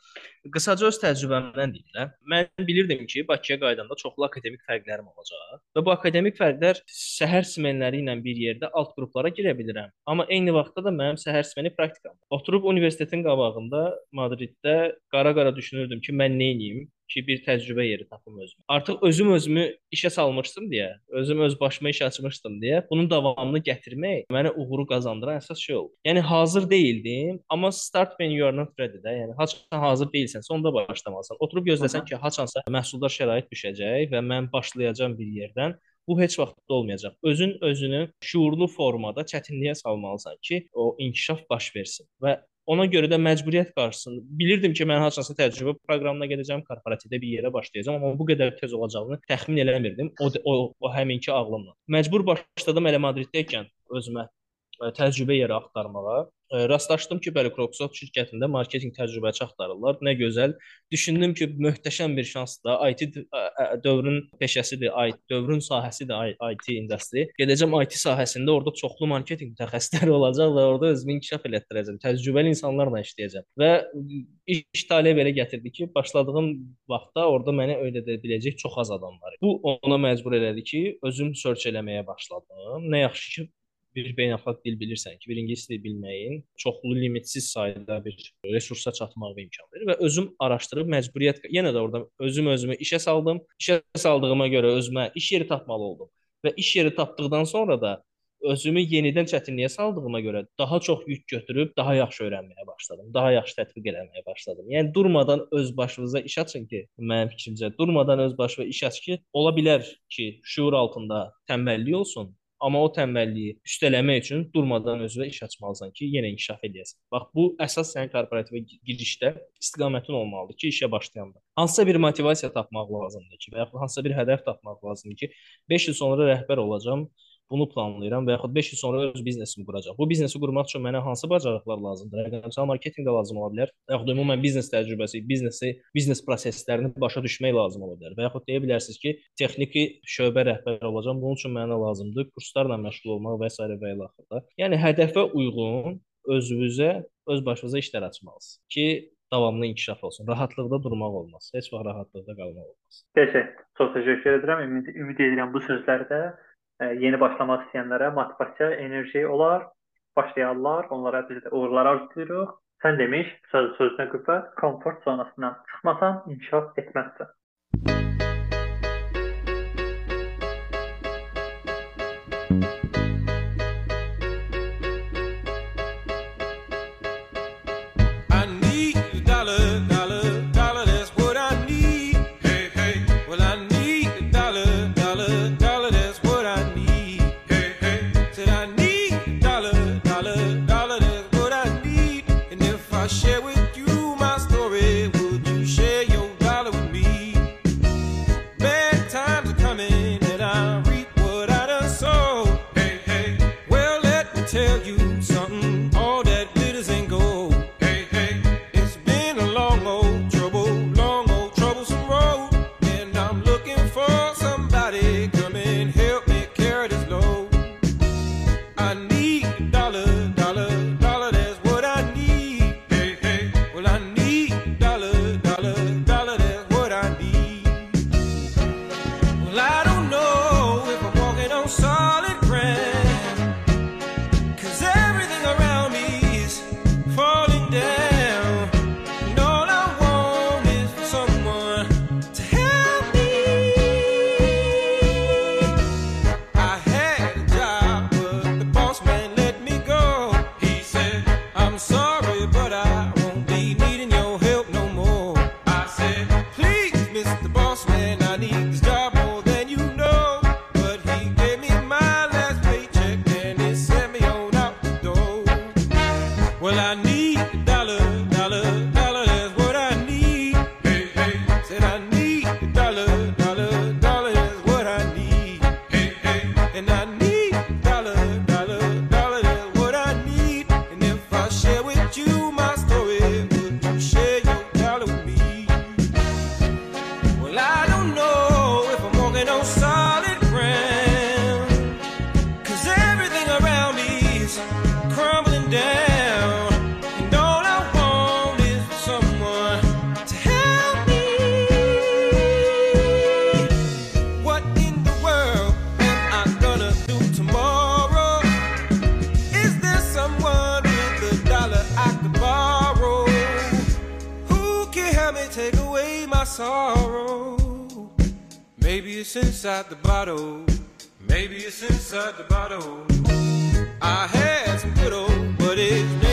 qısaca öz təcrübəmdən deyirəm. Mən bilirdim ki, Bakıya qayıdanda çoxlu akademik fərqlərim olacaq və bu akademik fərqlər səhər smenləri ilə bir yerdə alt qruplara girə bilirəm. Amma eyni vaxtda da mənim səhər smeni praktikam. Oturub universitetin qabağında Madriddə qara-qara düşünürdüm ki, mən nə edeyim? Ki, bir təcrübə yeri tapım özümə. Artıq özüm özümü işə salmışdım deyə, özüm öz başıma iş açmışdım deyə, bunun davamını gətirmək mənə uğuru qazandıran əsas şey oldu. Yəni hazır deyildim, amma start when you are not ready də, yəni haçan hazır deyilsənsə onda başlamalısan. Oturub gözləsən ki, haçansa məhsuldar şərait düşəcək və mən başlayacağam bir yerdən Bu heç vaxt olmayacaq. Özün özünü şuurlu formada çətinliyə salmalısan ki, o inkişaf baş versin. Və Ona görə də məcburiyyət qarşısında bilirdim ki, mən haçansa təcrübə proqramına gedəcəm, korporativdə bir yerə başlayacağam, amma bu qədər tez olacağını təxmin eləmirdim. O o, o həminki ağlımla. Məcbur başladım elə Madriddə ikən özümə e, təcrübə yeri axtarmağa. Rastlaşdım ki, bəli, Microsoft şirkətində marketinq təcrübəçi axtarırlar. Nə gözəl. Düşündüm ki, möhtəşəm bir şansdır. IT dövrün peşəsidir, IT dövrün sahəsidir IT industri. Gedəcəm IT sahəsində orada çoxlu marketinq mütəxəssisləri [laughs] olacaq və orada özümü inkişaf elətdirəcəm. Təcrübəli insanlarla işləyəcəm. Və iş taleyi belə gətirdi ki, başladığım vaxtda orada mənə öyrədə biləcək çox az adam var. Bu ona məcbur elədi ki, özüm search eləməyə başladım. Nə yaxşı ki, bir beynəlxalq dil bilirsən ki, bir ingilis dili bilməyin çoxlu limitsiz sayda bir resursa çatmağa imkan verir və özüm araşdırıb məcburiyyət yenə də orada özüm özümü işə saldım. İşə saldığıma görə özümə iş yeri tapmalı oldum və iş yeri tapdıqdan sonra da özümü yenidən çətinliyə saldığıma görə daha çox yük götürüb daha yaxşı öyrənməyə başladım. Daha yaxşı tətbiq eləməyə başladım. Yəni durmadan öz başınıza iş açın ki, mənim fikrimcə durmadan öz başına iş aç ki, ola bilər ki, şuur altında tənbəllik olsun, Amma o tənbəlliyi üstələmək üçün durmadan özünə iş açmalısan ki, yenə inkişaf edəsən. Bax bu əsas sənin korporativə girişdə istiqamətin olmalıdır ki, işə başlayanda. Hansısa bir motivasiya tapmaq lazımdır ki, və ya hansısa bir hədəf tapmaq lazımdır ki, 5 il sonra rəhbər olacağam bunu planlayıram və yaxud 5 il sonra öz biznesimi quracağam. Bu biznesi qurmaq üçün mənə hansı bacarıqlar lazımdır? Rəqəmsal marketinq də lazım ola bilər. Və yaxud ümumən biznes təcrübəsi, biznesi, biznes proseslərini başa düşmək lazım ola bilər. Və yaxud deyə bilərsiniz ki, texniki şöbə rəhbəri olacağam. Bunun üçün mənə lazımdır kurslarla məşğul olmaq və s. və ilə axırda. Yəni hədəfə uyğun özünüzə, öz başınıza işlər açmalısınız ki, davamlı inkişaf olsun. Rahatlıqda durmaq olmaz. Heç vaxt rahatlıqda qalmaq olmaz. Təşəkkür. Çox təşəkkür edirəm. Ümid, ümid edirəm bu sözlərdə yeni başlamaq istəyənlərə motivasiya, enerji olar, başlayarlar. Onlara biz də uğurlar arzulayırıq. Sən demiş, söz sözünə qüvvət, komfort zonasından çıxmasan inkişaf etməzsən. Inside the bottle. Maybe it's inside the bottle. I had some good old buddies. myself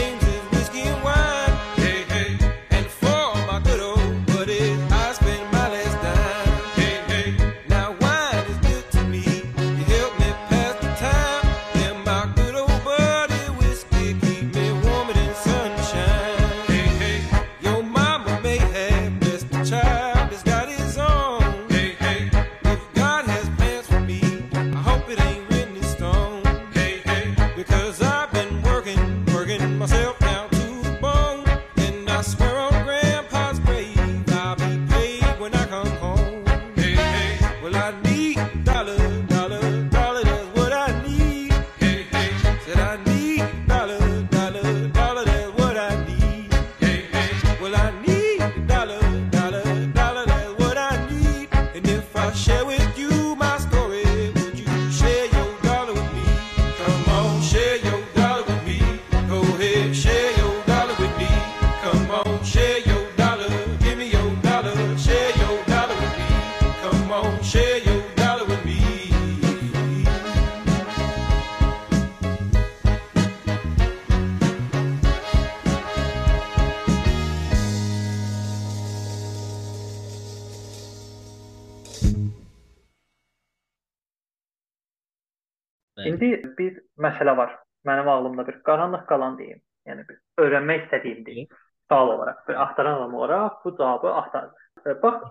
məsələ var. Mənim ağlımda bir qaranlıq qalan deyim. Yəni bir öyrənmək istədiyim deyim. Sual olaraq, bir axtaran adam olaraq bu cavabı axtardım. E, Bax,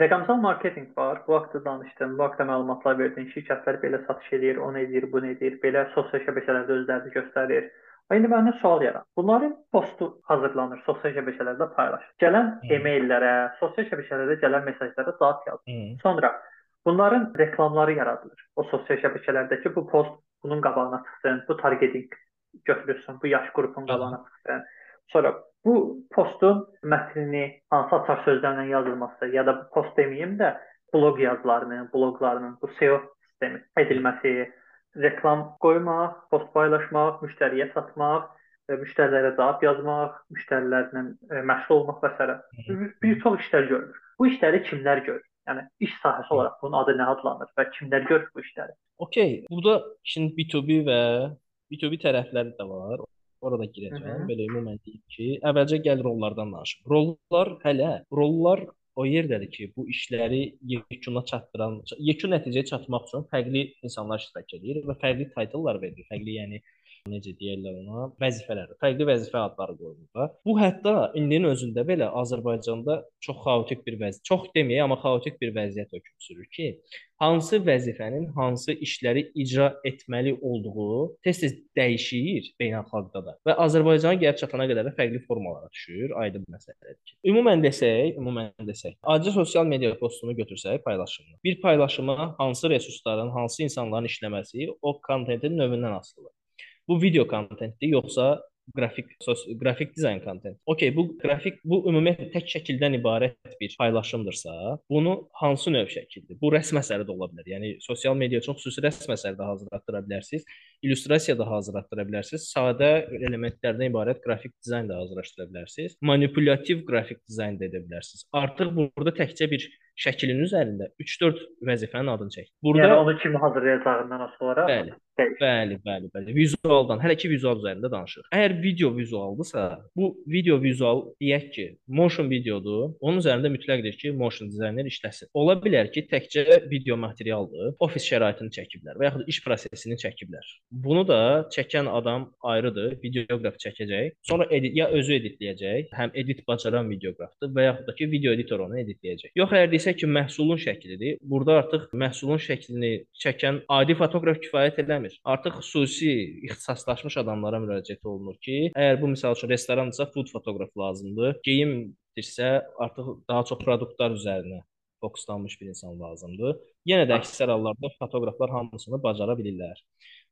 rəqəmsal marketinq var. Bu haqqda danışdım. Bu haqqda məlumatlar verdim. Şirkətlər belə satış edir, onu edir, bunu edir. Belə sosial şəbəkələrdə özlərini göstərir. İndi məndə sual yaranır. Bunların postu hazırlanır, sosial şəbəkələrdə paylaşılır. Gələn e-maillərə, sosial şəbəkələrdə gələn mesajlara cavab yazır. Sonra bunların reklamları yaradılır. O sosial şəbəkələrdəki bu post bunun qabağına çıxsın, bu targeting götürülsün, bu yaş qrupun qabağına çıxsın. Sonra bu postun mətnini hansı açar sözlərlə yazılması ya da bu post deməyim də bloq yazılarının, bloqlarının bu SEO sistemi edilməsi, reklam qoymaq, post paylaşmaq, müştəriyə satmaq, e, müştərilərə cavab yazmaq, müştərilərlə e, məşğul olmaq və s. Bir, bir çox işlər görülür. Bu işləri kimlər görür? Yəni iş sahəsi olaraq bunun adı nə adlanır və kimlər görür bu işləri? Okay, burada işin B2B və B2B tərəfləri də var. Orada girəcəm. Hı -hı. Belə ümumən deyim ki, əvvəlcə gəl rollardan danışım. Rollar hələ, rollar o yerdədir ki, bu işləri yekuna çatdıran, yekun nəticəyə çatmaq üçün fərqli insanlar iştirak edir və fərqli titlelar verilir. Fərqli, yəni necə deyirlər ona, vəzifələr, fərqli vəzifə adları qoyulur. Bu hətta indinin özündə belə Azərbaycanda çox xaotik bir vəziyyət, çox deməyək, amma xaotik bir vəziyyət hökm sürür ki, hansı vəzifənin hansı işləri icra etməli olduğu tez-tez dəyişir beynəlxalqda da və Azərbaycana gəlib çatana qədər də fərqli formalara düşür, aydın məsələdir ki. Ümumən desək, ümumən desək, adi sosial media postunu götürsək, paylaşımını. Bir paylaşıma hansı resursların, hansı insanların işləməsi o kontentin növündən asılıdır. Bu video kontentdir, yoxsa qrafik qrafik dizayn kontent. Okay, bu qrafik bu ümumiyyətlə tək şəkildən ibarət bir paylaşımdırsa, bunu hansı növ şəkildir? Bu rəsm əsəri də ola bilər. Yəni sosial media üçün xüsusi rəsm əsəri də hazırlatdıra bilərsiniz, illüstrasiya da hazırlatdıra bilərsiniz, sadə elementlərdən ibarət qrafik dizayn da hazırlaşdıra bilərsiniz, manipulyativ qrafik dizayn da edə bilərsiniz. Artıq burada təkcə bir şəklin üzərində 3-4 vəzifənin adını çək. Burada Yəni onu kim hazırlayacağından asılı olaraq Bəli. Bəli, bəli, bəli. Vizualdan, hələ ki vizual üzərində danışırıq. Əgər video vizualdısa, bu video vizual deyək ki, motion videodur. Onun üzərində mütləqdir ki, motion dizayner işləsin. Ola bilər ki, təkcə video materialdır. Ofis şəraitini çəkiblər və yaxud iş prosesini çəkiblər. Bunu da çəkən adam ayrıdır, videoqraf çəkəcək. Sonra edit ya özü editləyəcək, həm edit bacaran videoqrafdır və yaxud da ki, video editor onu editləyəcək. Yox, əgər desək ki, məhsulun şəklidir, burada artıq məhsulun şəklini çəkən adi fotoqraf kifayət eləmir. Artıq xüsusi ixtisaslaşmış adamlara müraciət olunur ki, əgər bu məsəl üçün restorandırsa, food fotoqraf lazımdır. Geyimdirsə, artıq daha çox produktlar üzərinə fokuslanmış bir insan lazımdır. Yenə də əksər hallarda fotoqraflar hamısını bacara bilirlər.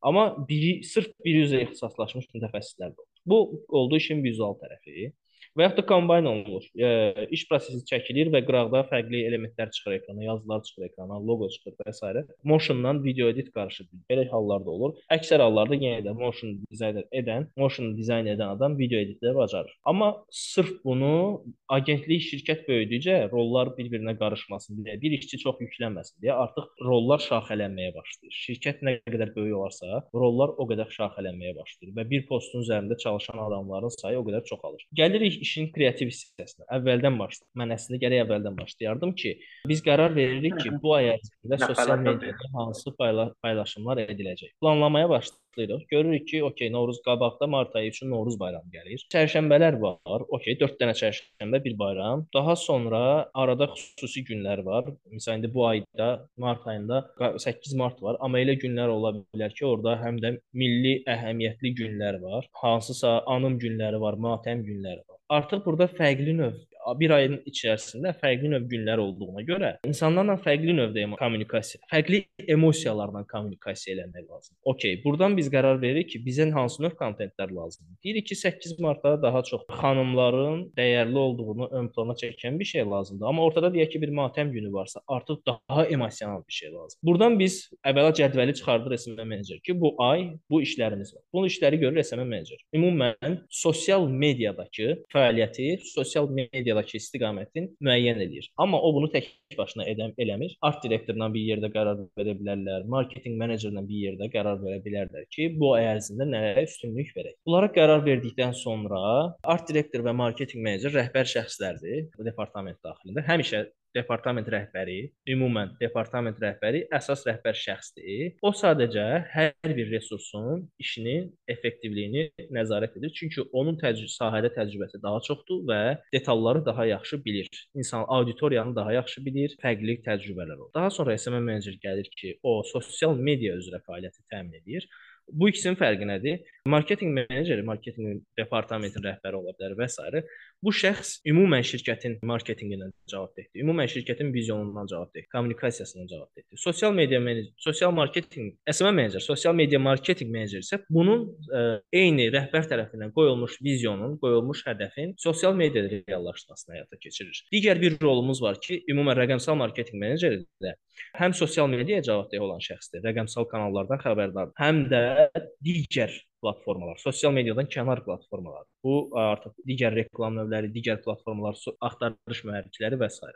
Amma biri sırf biri üzrə ixtisaslaşmış mütəxəssislər də olur. Bu oldu işin vizual tərəfi. Və yaxud da kombayn olunur. E, iş prosesi çəkilir və qıraqda fərqli elementlər çıxır ekrana, yazılar çıxır ekrana, loqo çıxır və s. Motiondan video edit qarışır. Belə hallar da olur. Əksər hallarda yenə də motion dizayn edən, motion dizayn edən adam video editləri bacarır. Amma sırf bunu agentlik şirkət böyüdükcə rollar bir-birinə qarışmasın deyə, bir işçi çox yüklənməsin deyə artıq rollar şaxələnməyə başlayır. Şirkət nə qədər böyük olarsa, rollar o qədər şaxələnməyə başlayır və bir postun üzərində çalışan adamların sayı o qədər çoxalır. Gəlirik işin kreativ hissəsinə. Əvvəldən başlayaq. Mən əslində gərək əvvəldən başlayardım ki, biz qərar veririk ki, bu ay ərzində sosial mediada hansı payla paylaşımlar ediləcək. Planlamaya başlayırıq. Görürük ki, okey, Novruz qabaqda mart ayı üçün Novruz bayramı gəlir. Çərşənbələr var. Okey, 4 dənə çərşənbə, bir bayram. Daha sonra arada xüsusi günlər var. Məsələn, indi bu ayda mart ayında qa- 8 mart var, amma elə günlər ola bilər ki, orada həm də milli əhəmiyyətli günlər var. Hansısa anım günləri var, matəm günləri var. Artıq burada fərqli növ bir ayın içərisində fərqli növ günlər olduğuna görə insanlarla fərqli növdə kommunikasiya, fərqli emosiyalarla kommunikasiya eləmək lazımdır. Okay, burdan biz qərar veririk ki, bizə hansı növ kontentlər lazımdır. Deyirik ki, 8 martda daha çox xanımların dəyərli olduğunu ön plana çəkən bir şey lazımdır. Amma ortada deyək ki, bir matəm günü varsa, artıq daha emosional bir şey lazımdır. Burdan biz əvvəla cədvəli çıxardır SMM menecer ki, bu ay bu işlərimiz var. Bu işləri görür SMM menecer. Ümumən sosial mediadakı fəaliyyəti, sosial mediadakı istiqamətin müəyyən edir. Amma o bunu tək başına edən eləmir. Art direktorla bir yerdə qərar verə bilərlər, marketinq menecerlə bir yerdə qərar verə bilərlər ki, bu ay ərzində nələrə üstünlük verək. Bunlara qərar verdikdən sonra art direktor və marketinq menecer rəhbər şəxslərdir bu departament daxilində. Həmişə departament rəhbəri, ümumən departament rəhbəri əsas rəhbər şəxsdir. O sadəcə hər bir resursun işinin effektivliyini nəzarət edir. Çünki onun təcrübə sahədə təcrübəsi daha çoxdur və detalları daha yaxşı bilir. İnsan auditoriyanı daha yaxşı bilir, fərqli təcrübələr olur. Daha sonra SMM menecer gəlir ki, o sosial media üzrə fəaliyyəti təmin edir. Bu ikisinin fərqi nədir? Marketinq meneceri, marketinq departamentinin rəhbəri ola bilər və s. Bu şəxs ümumən şirkətin marketinqindən cavabdehdir. Ümumən şirkətin vizyonundan cavabdehdir, kommunikasiyasından cavabdehdir. Sosial media menecer, sosial marketinq, SMM menecer, sosial media marketinq meneceri isə bunun ə, eyni rəhbər tərəfindən qoyulmuş vizyonun, qoyulmuş hədəfin sosial mediada reallaşdırmasını həyata keçirir. Digər bir rolumuz var ki, ümumən rəqəmsal marketinq meneceri də həm sosial mediaya cavabdeh olan şəxsdir, rəqəmsal kanallardan xəbərdardır, həm də digər platformalar, sosial mediadan kənar platformalar. Bu artıq digər reklam növləri, digər platformalar, axtarış mühərrikləri və s.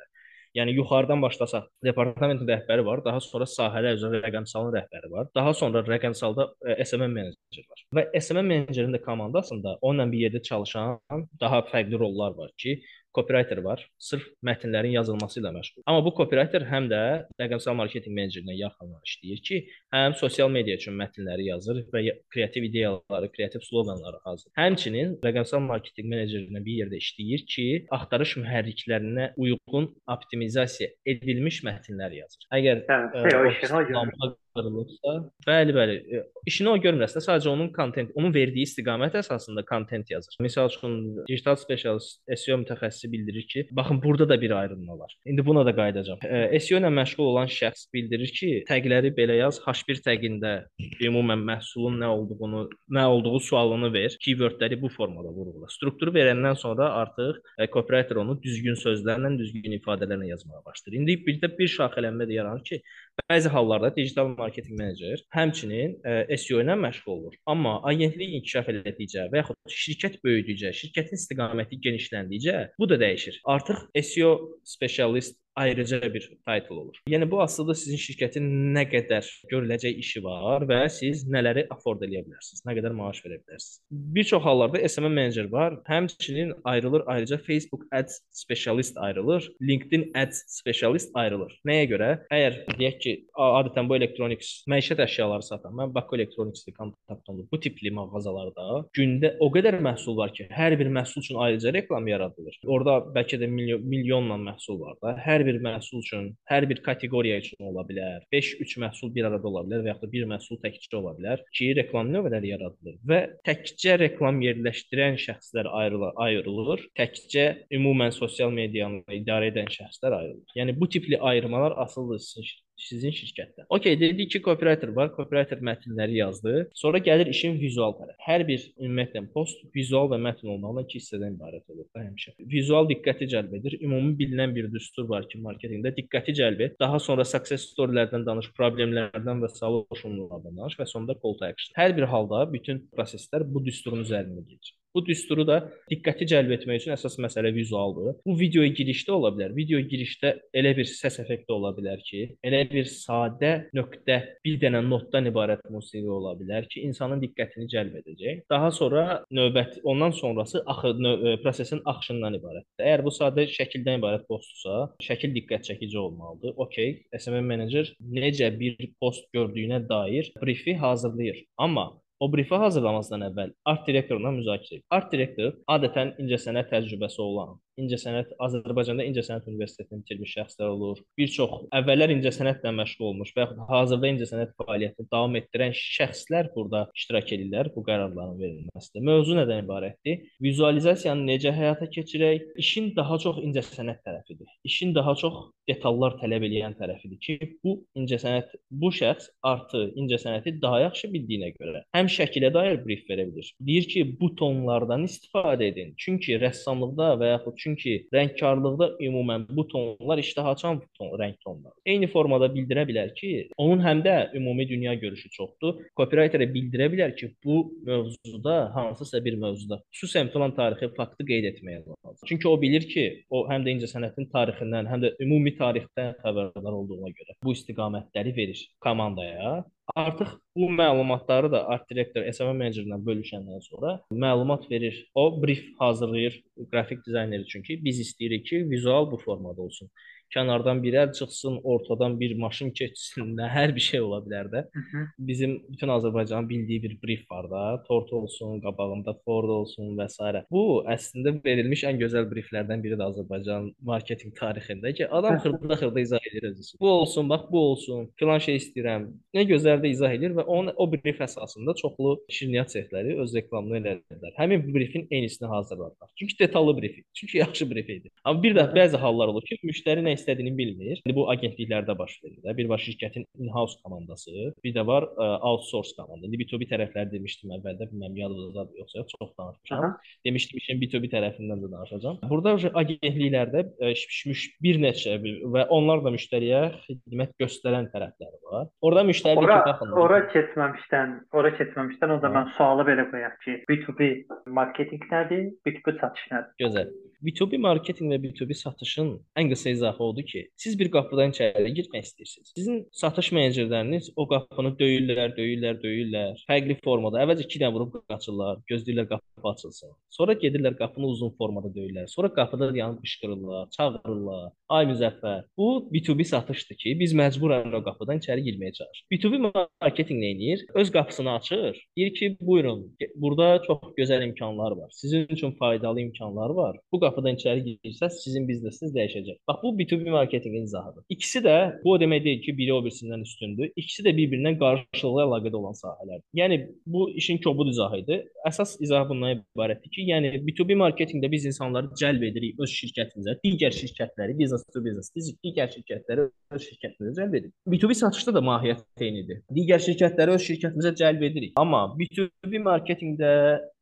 Yəni yuxarıdan başlasaq, departamentin rəhbəri var, daha sonra sahələr üzrə rəqəmsalın rəhbəri var, daha sonra rəqəmsalda SMM meneceri var. Və SMM menecerinin də komandasında onunla bir yerdə çalışan daha fərqli rollar var ki, copywriter var, sırf mətnlərin yazılması ilə məşğul. Amma bu copywriter həm də rəqəmsal marketinq menecerinə yaxından işləyir ki, həm sosial media üçün mətnləri yazır və kreativ ideyaları, kreativ sloqanları hazır. Həmçinin rəqəmsal marketinq menecerinə bir yerdə işləyir ki, axtarış mühərriklərinə uyğun optimizasiya edilmiş mətnlər yazır. Əgər hə, SEO işini o görür qırılırsa, bəli, bəli, e, işini o görmürsə, sadəcə onun kontent, onun verdiyi istiqamət əsasında kontent yazır. Məsəl üçün digital specialist SEO mütəxəssisi bildirir ki, baxın burada da bir ayrılma var. İndi buna da qayıdacağam. E, SEO ilə məşğul olan şəxs bildirir ki, təqləri belə yaz, H1 təqində ümumən məhsulun nə olduğunu, nə olduğu sualını ver. Keywordləri bu formada vurğula. Strukturu verəndən sonra artıq e, copywriter onu düzgün sözlərlə, düzgün ifadələrlə yazmağa başlayır. İndi bir də bir şaxələnmə də yaranır ki, bəzi hallarda digital marketinq menecer həmçinin ə, e, SEO ilə məşğul olur. Amma agentlik inkişaf elədikcə və yaxud şirkət böyüdükcə, şirkətin istiqaməti genişləndikcə bu da dəyişir. Artıq SEO specialist ayrıca bir title olur. Yəni bu aslında sizin şirkətin nə qədər görüləcək işi var və siz nələri afford edə bilərsiniz, nə qədər maaş verə bilərsiniz. Bir çox hallarda SMM menecer var. Həmçinin ayrılır ayrıca Facebook Ads specialist ayrılır, LinkedIn Ads specialist ayrılır. Nəyə görə? Əgər deyək ki, adətən bu elektroniks məişət əşyaları satan, mən Bakı Electronics kontaktımdır. Bu tipli mağazalarda gündə o qədər məhsul var ki, hər bir məhsul üçün ayrıca reklam yaradılır. Orda bəlkə də milyon, milyonla məhsul var da. Hər bir məhsul üçün, hər bir kateqoriya üçün ola bilər. 5-3 məhsul bir arada ola bilər və yaxud da bir məhsul təkcə ola bilər ki, reklam növləri yaradılır və təkcə reklam yerləşdirən şəxslər ayrılır, ayrılır. Təkcə ümumən sosial medianı idarə edən şəxslər ayrılır. Yəni bu tipli ayrımalar asıldır sizin sizin şirkətdə. Okay, dedik ki, copywriter var. Copywriter mətnləri yazdı. Sonra gəlir işin vizual tərəfi. Hər bir ümumiyyətlə post vizual və mətn olmaqla iki hissədən ibarət olur da həmişə. Vizual diqqəti cəlb edir. Ümumi bilinən bir düstur var ki, marketinqdə diqqəti cəlb et. Daha sonra success storylərdən danış, problemlərdən və solutionlardan danış və sonda call to action. Hər bir halda bütün proseslər bu düsturun üzərində gedir. Bu düsturu da diqqəti cəlb etmək üçün əsas məsələ vizualdır. Bu videoya girişdə ola bilər. Video girişdə elə bir səs effekti ola bilər ki, elə bir sadə nöqtə, bir dənə notdan ibarət musiqi ola bilər ki, insanın diqqətini cəlb edəcək. Daha sonra növbət ondan sonrası axı növ e, prosesin axışından ibarətdir. Əgər bu sadə şəkildən ibarət postdursa, şəkil diqqət çəkici olmalıdır. Okay, SMM menecer necə bir post gördüyünə dair brifi hazırlayır. Amma O brifi hazırlamazdan əvvəl art direktorla müzakirə edir. Art direktor adətən incəsənət təcrübəsi olan, incəsənət Azərbaycanda incəsənət universitetini bitirmiş şəxslər olur. Bir çox əvvəllər incəsənətlə məşğul olmuş və yaxud hazırda incəsənət fəaliyyətini davam etdirən şəxslər burada iştirak edirlər bu qərarların verilməsində. Mövzu nədən ibarətdir? Vizualizasiyanı necə həyata keçirək? İşin daha çox incəsənət tərəfidir. İşin daha çox detallar tələb edən tərəfidir ki, bu incəsənət bu şəxs artı incəsənəti daha yaxşı bildiyinə görə həm şəkilə dair brief verə bilir. Deyir ki, bu tonlardan istifadə edin. Çünki rəssamlıqda və yaxud Çünki rəngkarlıqda ümumən bu tonlar iştaha açan ton, rəng tonları. Eyni formada bildirə bilər ki, onun həm də ümumi dünya görüşü çoxdur. Copywriterə bildirə bilər ki, bu mövzuda hansısa bir mövzuda xüsusən filan tarixi faktı qeyd etməyə lazımdır. Çünki o bilir ki, o həm də incəsənətin tarixindən, həm də ümumi tarixdən xəbərdar olduğuna görə bu istiqamətləri verir komandaya Artıq bu məlumatları da art direktor SMM menecerindən bölüşəndən sonra məlumat verir. O brief hazırlayır qrafik dizayneri üçün ki, biz istəyirik ki, vizual bu formada olsun. Kənardan bir əl çıxsın, ortadan bir maşın keçsin, nə hər bir şey ola bilər də. Hı -hı. Bizim bütün Azərbaycanın bildiyi bir brief var da, tort olsun, qabağında Ford olsun və s. Bu əslində verilmiş ən gözəl brieflərdən biridir Azərbaycan marketinq tarixində ki, adam xırda-xırda izah edir özü. Bu olsun, bax bu olsun, filan şey istəyirəm. Nə gözəl də izah edir və onun o brief əsasında çoxlu şirniyyat sexləri öz reklamını elədilər. Həmin briefin eynisini hazırladılar. Çünki detallı brief idi. Çünki [laughs] yaxşı brief idi. Amma bir də bəzi hallar olur ki, müştəri nə istədiyini bilmir. İndi bu agentliklərdə baş verir də. Bir var şirkətin in-house komandası, bir də var ə, outsource komanda. İndi B2B tərəfləri demişdim əvvəldə, bilməm yadınızdadır yoxsa yox, çox danışmışam. Aha. Demişdim işin B2B tərəfindən də danışacağam. Burada agentliklərdə şişmiş bir neçə və onlar da müştəriyə xidmət göstərən tərəfləri var. Orada müştəri Ora, ora keçməmişdən, ora keçməmişdən o zaman sualı belə qoyaq ki, B2B marketinq nədir, B2B satış nədir? Gözəl. B2B marketinq və B2B satışın ən qısa izahı odur ki, siz bir qapıdan içəri girmək istəyirsiniz. Sizin satış menecerləriniz o qapını döyürlər, döyürlər, döyürlər. Fərqli formada. Əvvəlcə 2 dənə vurub qaçırlar, gözləyirlər qapı açılsın. Sonra gedirlər qapını uzun formada döyürlər. Sonra qapıda yanıb qışqırırlar, çağırırlar. Ay müzəffər, bu B2B satışdır ki, biz məcburən o qapıdan içəri girməyə çalışırıq. B2B marketinq nə edir? Öz qapısını açır. Deyir ki, buyurun, burada çox gözəl imkanlar var. Sizin üçün faydalı imkanlar var. Bu qapıdan içəri girsəz, sizin biznesiniz dəyişəcək. Bax bu B2B marketinqin izahıdır. İkisi də bu o demək deyil ki, biri o birisindən üstündür. İkisi də bir-birindən qarşılıqlı əlaqədə olan sahələrdir. Yəni bu işin kobud izahı idi. Əsas izah bundan ibarətdir ki, yəni B2B marketinqdə biz insanları cəlb edirik öz şirkətimizə, digər şirkətləri, business to business, biz digər şirkətləri öz şirkətimizə cəlb edirik. B2B satışda da mahiyyət eynidir. Digər şirkətləri öz şirkətimizə cəlb edirik. Amma B2B marketinqdə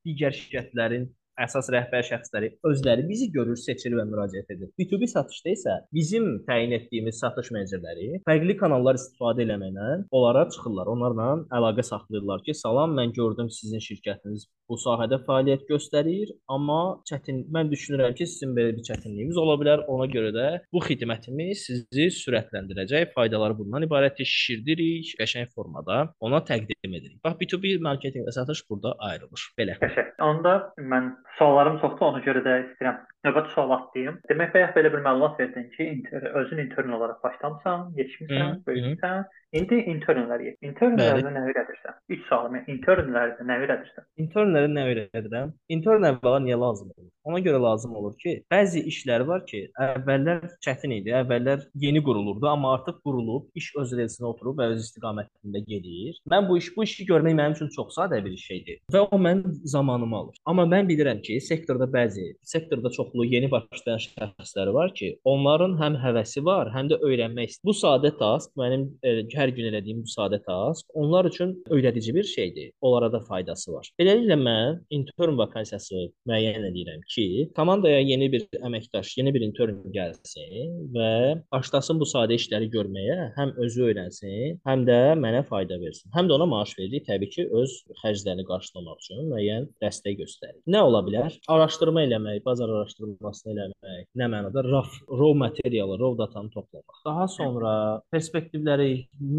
digər şirkətlərin əsas rəhbər şəxsləri özləri bizi görür, seçir və müraciət edir. B2B satışda isə bizim təyin etdiyimiz satış menecerləri fərqli kanallar istifadə eləməklə onlara çıxırlar. Onlarla əlaqə saxlayırlar ki, salam, mən gördüm sizin şirkətiniz bu sahədə fəaliyyət göstərir, amma çətin mən düşünürəm ki, sizin belə bir çətinliyiniz ola bilər. Ona görə də bu xidmətimiz sizi sürətləndirəcək. Faydaları bundan ibarətdir. Şişirdirik, qəşəng formada ona təqdim edirik. Bax B2B marketinq və satış burada ayrılır. Belə. Onda mən suallarım çoxdur, ona görə də istəyirəm növbəti sual atlayım. Demək bayaq belə bir məlumat verdin ki, inter, özün intern olaraq başlamısan, yetişmisən, böyümüsən. İndi internlər yet. Internlərdə nə öyrədirsən? 3 sualım. Internlərdə nə öyrədirsən? İnternlərə nə öyrədirəm? İntern əvvəla niyə lazım olur? Ona görə lazım olur ki, bəzi işlər var ki, əvvəllər çətin idi, əvvəllər yeni qurulurdu, amma artıq qurulub, iş öz relsinə oturub və öz istiqamətində gedir. Mən bu iş bu işi görmək mənim üçün çox sadə bir şeydir və o mənim zamanımı alır. Amma mən bilirəm ki, sektorda bəzi, sektorda çoxlu yeni başlayan şəxslər var ki, onların həm həvəsi var, həm də öyrənmək istəyir. Bu sadə task, mənim e, hər gün elədiyim bu sadə task, onlar üçün öyrədici bir şeydir. Onlara da faydası var. Beləliklə mən intern vakansiyası müəyyən edirəm ki, komandaya yeni bir əməkdaş, yeni bir intern gəlsin və başlasın bu sadə işləri görməyə, həm özü öyrənsin, həm də mənə fayda versin. Həm də ona maaş veririk, təbii ki, öz xərclərini qarşılamaq üçün müəyyən dəstək göstərir. Nə ola bilər? Araşdırma eləmək, bazar araşdırmasını eləmək, nə mənada raw, raw materialı, raw datanı toplamaq. Daha sonra perspektivləri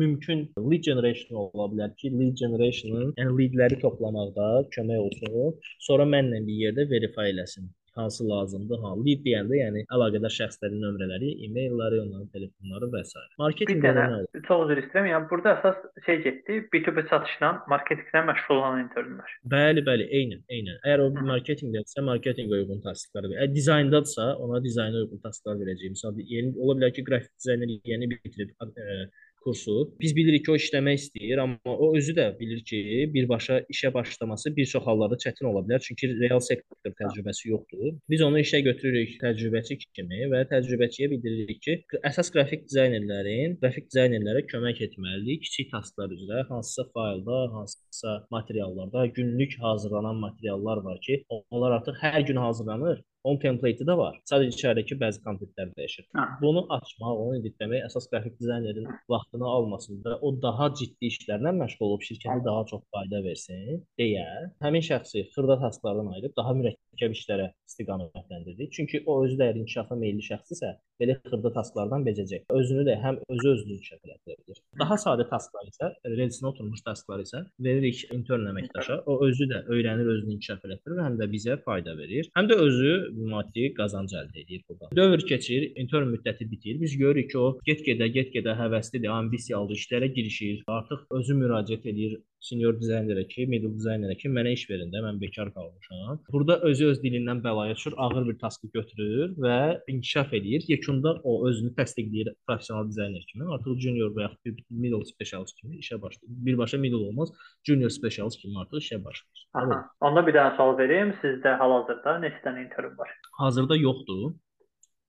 mümkün lead generation ola bilər ki, lead generation'ın, yəni leadləri toplamaqda kömək olsun. Sonra mənlə bir yerdə verify eləsin hansı lazımdır, ha. Lead deyəndə, yəni əlaqədar şəxslərin nömrələri, e-mailləri, onların telefonları və s. Marketinqdə nə olur? Çox üzr istəyirəm. Yəni burada əsas şey getdi, B2B satışla, marketinqlə məşğul olan internlər. Bəli, bəli, eynən, eynən. Əgər o marketinqdədirsə, marketinqə uyğun tasklar verir. Əgər dizayndadsa, ona dizayna uyğun tasklar verəcəyik. Məsələn, yeni ola bilər ki, qrafik dizayner yeni bitirib ə, kursu. Biz bilirik ki, o işləmək istəyir, amma o özü də bilir ki, birbaşa işə başlaması bir çox hallarda çətin ola bilər, çünki real sektor təcrübəsi yoxdur. Biz onu işə götürürük təcrübəçi kimi və təcrübəçiyə bildiririk ki, əsas qrafik dizaynerlərin qrafik dizaynerlərə kömək etməlidir kiçik tasklar üzrə, hansısa faylda, hansısa materiallarda günlük hazırlanan materiallar var ki, onlar artıq hər gün hazırlanır. Onun template-i də var. Sadəcə içəridəki bəzi kontentlər dəyişir. Hə. Bunu açmaq, onu editləmək əsas qrafik dizaynerin vaxtını almasın və o daha ciddi işlərlə məşğul olub şirkətə daha çox fayda versin deyə həmin şəxsi xırda tasklardan ayırıb daha mürəkkəb mürəkkəb işlərə istiqamətləndirdik. Çünki o özü də əgər inkişafa meylli şəxsdirsə, belə xırda tasklardan becəcək. Özünü də həm özü özünü inkişaf edə bilər. Daha sadə tasklar isə, relsinə oturmuş tasklar isə veririk intern əməkdaşa. O özü də öyrənir, özünü inkişaf elətdirir, həm də bizə fayda verir, həm də özü maddi qazanc əldə edir burada. Dövr keçir, intern müddəti bitir. Biz görürük ki, o get-gedə, get-gedə həvəslidir, ambisiyalı işlərə girişir, artıq özü müraciət edir, senior dizaynerə ki, middle dizaynerə ki, mənə iş verin də, mən bekar qalmışam. Burada özü öz dilindən bəlaya düşür, ağır bir taskı götürür və inkişaf edir. Yekunda o özünü təsdiqləyir professional dizayner kimi. Artıq junior və yaxud middle specialist kimi işə başlayır. Birbaşa middle olmaz, junior specialist kimi artıq işə başlayır. Aha. Onda bir dənə sual verim. Sizdə hal-hazırda neçə dənə intern var? Hazırda yoxdur.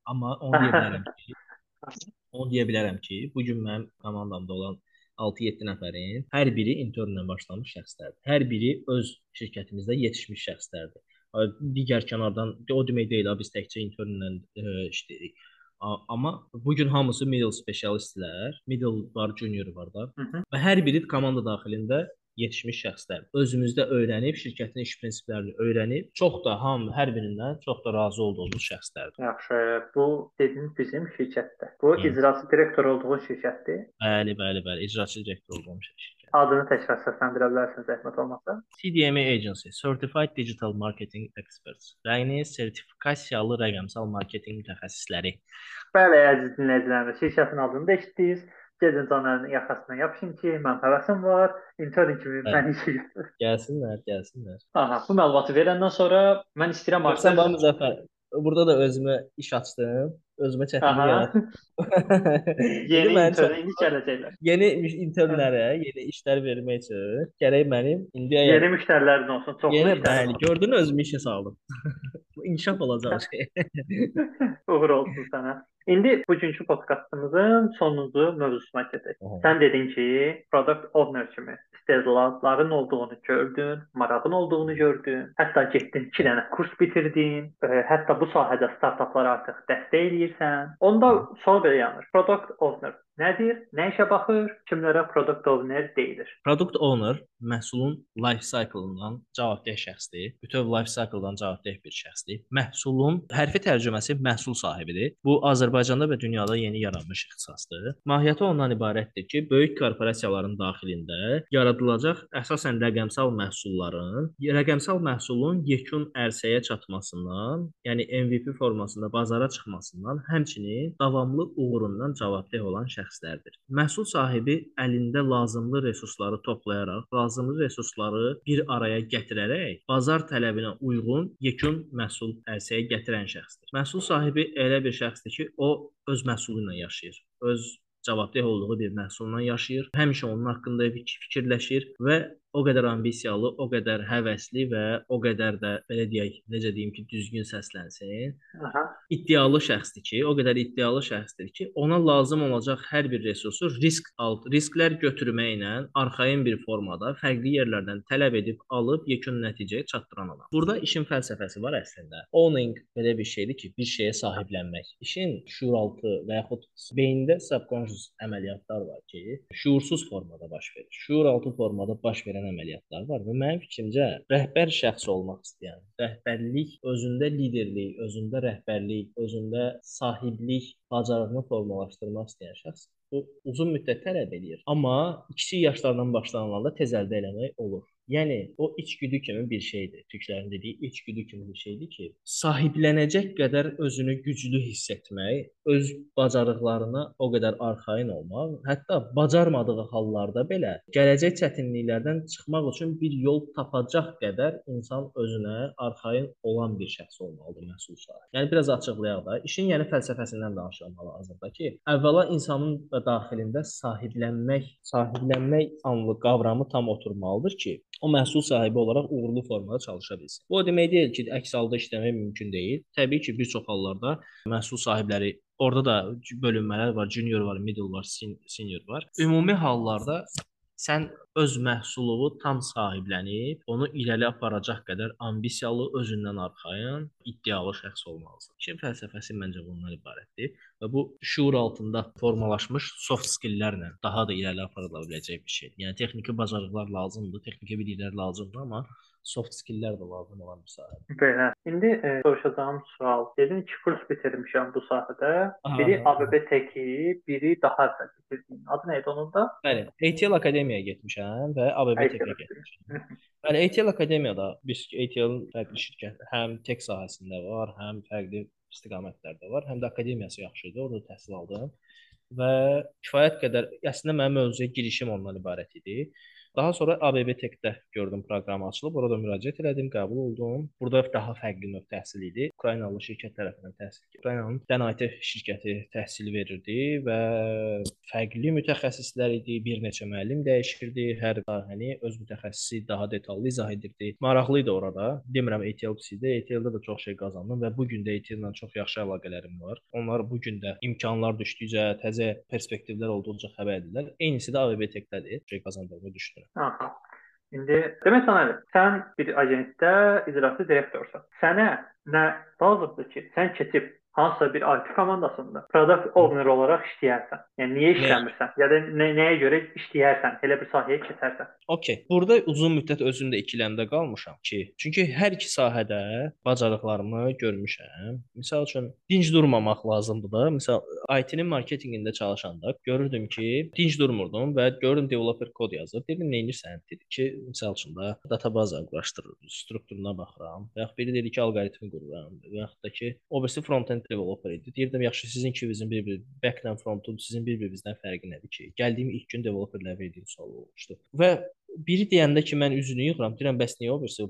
Amma onu deyə bilərəm ki, [laughs] onu deyə bilərəm ki, bu gün mənim komandamda olan 6-7 nəfərin hər biri internlə başlamış şəxslərdir. Hər biri öz şirkətimizdə yetişmiş şəxslərdir. Digər kənardan o demək deyil, biz təkcə internlə e, işləyirik. Amma bu gün hamısı middle specialistlər, middle var, junior var da. Hı -hı. Və hər biri komanda daxilində yetişmiş şəxslər özümüzdə öyrənib, şirkətin iş prinsiplərini öyrənib, çox da ham hər birindən çox da razı olduğumuz şəxslərdir. Yaxşı, bu dedin bizim şirkətdə. Bu Hı. icraçı direktor olduğu şirkətdir. Bəli, bəli, bəli, icraçı direktor olduğum şirkət. Adını təkrar səsləndirə bilərsiniz zəhmət olmasa. CDMA Agency, Certified Digital Marketing Experts. Yəni sertifikasiyalı rəqəmsal marketinq mütəxəssisləri. Bəli, əziz dinləyicilərimiz, şirkətin adını da eşitdiniz gedin canlarının yaxasına yapışın ki, mən həvəsim var, intern kimi hə. məni işə götür. Gəlsinlər, gəlsinlər. Aha, bu məlumatı verəndən sonra mən istəyirəm artıq. Sən bax Müzəffər, burada da özümə iş açdım. Özümə çətinlik yarattım. [laughs] yeni intern indi gələcəklər. Yeni internlərə yeni işlər vermək üçün gərək mənim indi yeni müştərilərin olsun, çoxlu yeni, bəli, gördün özümü işə saldım. [laughs] Bu inkişaf olacaq şey. Uğur olsun sənə. İndi bugünkü podkastımızın sonuncu mövzusuna keçək. Sən dedin ki, product owner kimi istedadların olduğunu gördün, marağın olduğunu gördün, hətta getdin 2 dənə kurs bitirdin, e, hətta bu sahədə startaplara artıq dəstək eləyirsən. Onda sual belə yanır. Product owner Nədir? Nə işə baxır? Kimlərə product owner deyilir? Product owner məhsulun life cycle-ından cavabdeh şəxsdir. Bütöv life cycle-dan cavabdeh bir şəxsdir. Məhsulun hərfi tərcüməsi məhsul sahibidir. Bu Azərbaycanda və dünyada yeni yaranmış ixtisasdır. Mahiyyəti ondan ibarətdir ki, böyük korporasiyaların daxilində yaradılacaq əsasən rəqəmsal məhsulların, rəqəmsal məhsulun yekun ərsəyə çatmasından, yəni MVP formasında bazara çıxmasından, həmçinin davamlı uğurundan cavabdeh olan şəxsdir şəxslərdir. Məhsul sahibi əlində lazımlı resursları toplayaraq, lazımlı resursları bir araya gətirərək bazar tələbinə uyğun yekun məhsul ərsəyə gətirən şəxsdir. Məhsul sahibi elə bir şəxsdir ki, o öz məhsulu ilə yaşayır. Öz cavabdeh olduğu bir məhsulla yaşayır. Həmişə onun haqqında fikirləşir və o qədər ambisiyalı, o qədər həvəsli və o qədər də belə deyək, necə deyim ki, düzgün səslənsin. Aha. İddialı şəxsdir ki, o qədər iddialı şəxsdir ki, ona lazım olacaq hər bir resursu risk alt, risklər götürməklə arxayın bir formada fərqli yerlərdən tələb edib alıb yekun nəticəyə çatdıran adam. Burada işin fəlsəfəsi var əslində. Owning belə bir şeydir ki, bir şeyə sahiblənmək. İşin şuuraltı və yaxud beyində subconscious əməliyyatlar var ki, şuursuz formada baş verir. Şuuraltı formada baş verən edən əməliyyatlar var və mənim fikrimcə rəhbər şəxs olmaq istəyən, rəhbərlik özündə liderlik, özündə rəhbərlik, özündə sahiblik bacarığını formalaşdırmaq istəyən şəxs bu uzun müddət tələb eləyir. Amma kiçik yaşlardan başlanılanda tez əldə eləmək olur. Yəni o içgüdü kimi bir şeydir. Türklərin dediyi içgüdü kimi bir şeydir ki, sahiblənəcək qədər özünü güclü hiss etmək, öz bacarıqlarına o qədər arxayın olmaq, hətta bacarmadığı hallarda belə gələcək çətinliklərdən çıxmaq üçün bir yol tapacaq qədər insan özünə arxayın olan bir şəxs olmalıdır məhsul sahibi. Yəni biraz açıqlayaq da, işin yəni fəlsəfəsindən danışılmalı hal-hazırda ki, əvvəla insanın daxilində sahiblənmək, sahiblənmək anlı qavramı tam oturmalıdır ki, o məhsul sahibi olaraq uğurlu formada çalışa bilsin. Bu o demək deyil ki, əks halda işləmək mümkün deyil. Təbii ki, bir çox hallarda məhsul sahibləri orada da bölünmələr var, junior var, middle var, senior var. Ümumi hallarda sən öz məhsulunu tam sahiblənib, onu irəli aparacaq qədər ambisiyalı, özündən arxayın, iddialı şəxs olmalısan. İşin fəlsəfəsi məncə bundan ibarətdir və bu şuur altında formalaşmış soft skilllərlə daha da irəli aparıla biləcək bir şeydir. Yəni texniki bacarıqlar lazımdır, texniki biliklər lazımdır, amma soft skilllər də lazım olan bir sahədir. Belə. İndi e, soruşacağım sual. Dedin ki, kurs bitirmişəm bu sahədə. Aha, Biri. ABB Teki, biri daha əvvəl bitirdiyin. Adı nə idi onun da? Bəli, ATL Akademiyaya getmişəm və ABB Tech-ə getmişəm. [laughs] Bəli, ATL Akademiyada biz ATL fərqli şirkət, həm tech sahəsində var, həm fərqli istiqamətlərdə var, həm də akademiyası yaxşı idi, orada təhsil aldım və kifayət qədər əslində mənim mövzuya girişim ondan ibarət idi. Daha sonra ABB Tech-də gördüm proqram açılıb, orada müraciət elədim, qəbul oldum. Burada daha fərqli növ təhsil idi. Ukraynalı şirkət tərəfindən təhsil. Ukraynanın Dənayt şirkəti təhsil verirdi və fərqli mütəxəssislər idi, bir neçə müəllim dəyişirdi, hər sahəni öz mütəxəssisi daha detallı izah edirdi. Maraqlı idi orada. Demirəm ATL-də, ATL-də də çox şey qazandım və bu gün də ATL-ilə çox yaxşı əlaqələrim var. Onlar bu gün də imkanlar düşdükcə, təzə perspektivlər olduqca xəbərdirlər. Eynisi də ABB Tech-dədir. Şey qazandığımı düşünürəm. Aha. İndi demək Səməd, sən bir agentdə icraçı direktorsan. Sənə nə lazımdır ki, sən keçib hansısa bir IT komandasında product owner olaraq işləyərsən. Yəni niyə işləmirsən? Ya da nə, nəyə görə işləyərsən? Elə bir sahəyə keçərsən. Okay. Burada uzun müddət özümdə ikiləmdə qalmışam ki, çünki hər iki sahədə bacarıqlarımı görmüşəm. Məsəl üçün dinc durmamaq lazımdır da. Məsəl IT-nin marketinqində çalışanda görürdüm ki, dinc durmurdum və gördüm developer kod yazır. Dedim, nə edirsən? Dedi ki, məsəl üçün də databaza quraşdırır, strukturuna baxıram. Və yaxud biri dedi ki, alqoritmi qururam. Və yaxud da ki, o birisi front-end developer idi. Deyirdim, yaxşı sizin ikinizin bir-bir back-end front-end sizin bir-birinizdən fərqi nədir ki? Gəldiyim ilk gün developerlərə verdiyim sual olmuşdu. Və biri deyəndə ki, mən üzünü yığıram, deyirəm, bəs niyə o birisi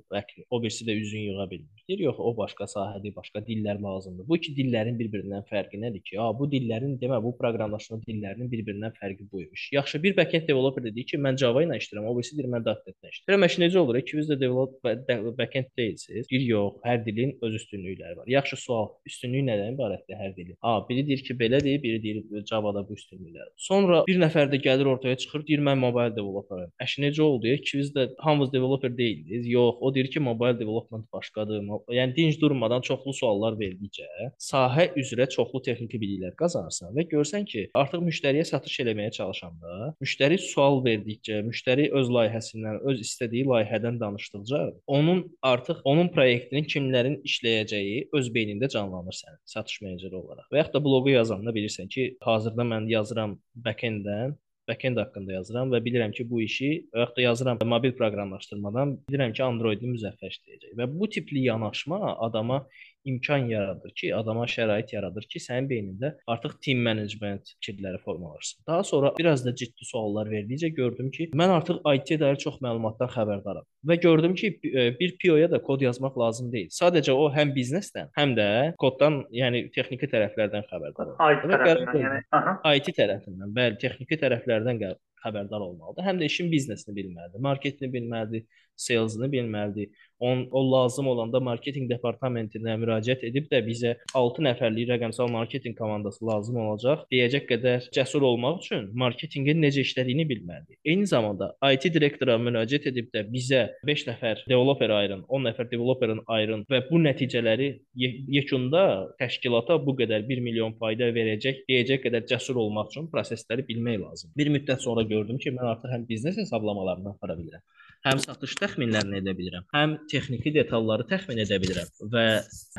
o birisi də üzünü yığa bilmir? Deyir, yox, o başqa sahədir, başqa dillər lazımdır. Bu iki dillərin bir-birindən fərqi nədir ki? A, bu dillərin demə, bu proqramlaşdırma dillərinin bir-birindən fərqi buymuş. Yaxşı, bir back-end developer dedi ki, mən Java ilə işləyirəm, o birisi deyir mən .NET ilə işləyirəm. Məş necə olur? İkiniz də develop back-end deyilsiniz. Deyir, yox, hər dilin öz üstünlükləri var. Yaxşı sual, üstünlük nədən ibarətdir hər dilin? A, biri deyir ki, belədir, biri deyir Java-da bu üstünlüklər. Sonra bir nəfər də gəlir ortaya çıxır, deyir mən mobile developeram. Əş necə oldu? İkiniz də hamınız developer deyildiniz. Yox, o deyir ki, mobile development başqadır. Yəni dinc durmadan çoxlu suallar verdikcə sahə üzrə çoxlu texniki biliklər qazanırsan və görsən ki, artıq müştəriyə satış eləməyə çalışanda, müştəri sual verdikcə, müştəri öz layihəsindən, öz istədiyi layihədən danışdıqca, onun artıq onun proyektinin kimlərin işləyəcəyi öz beynində canlanır sənin satış meneceri olaraq. Və yaxud da bloqu yazanda bilirsən ki, hazırda mən yazıram back-enddən backend haqqında yazıram və bilirəm ki, bu işi və yaxud da yazıram mobil proqramlaşdırmadan bilirəm ki, Android-i müzəffərləşdirəcək. Və bu tipli yanaşma adama imkan yaradır ki, adama şərait yaradır ki, sənin beynində artıq team management fikirləri formalaşsın. Daha sonra biraz da ciddi suallar verdikcə gördüm ki, mən artıq IT-yə dair çox məlumatdan xəbərdaram və gördüm ki, bir PO-ya da kod yazmaq lazım deyil. Sadəcə o həm biznesdən, həm də koddan, yəni texniki tərəflərdən xəbərdaram. IT tərəfindən, yəni, aha. IT tərəfindən, bəli, texniki tərəflərdən xəbərdar olmalıdır. Həm də işin biznesini bilməlidir, marketini bilməlidir, salesını bilməlidir. On, o lazım olanda marketinq departamentinə müraciət edib də bizə 6 nəfərlik rəqəmsal marketinq komandası lazım olacaq deyəcək qədər cəsur olmaq üçün marketinqin necə işlədiyini bilməlidir. Eyni zamanda IT direktora müraciət edib də bizə 5 nəfər developer ayırın, 10 nəfər developerin ayırın və bu nəticələri ye yekunda təşkilata bu qədər 1 milyon fayda verəcək deyəcək qədər cəsur olmaq üçün prosesləri bilmək lazımdır. Bir müddət sonra gördüm ki, mən artıq həm biznes hesablamalarını apara bilirəm, həm satış təxminlərini edə bilirəm, həm texniki detalları təxmin edə bilirəm və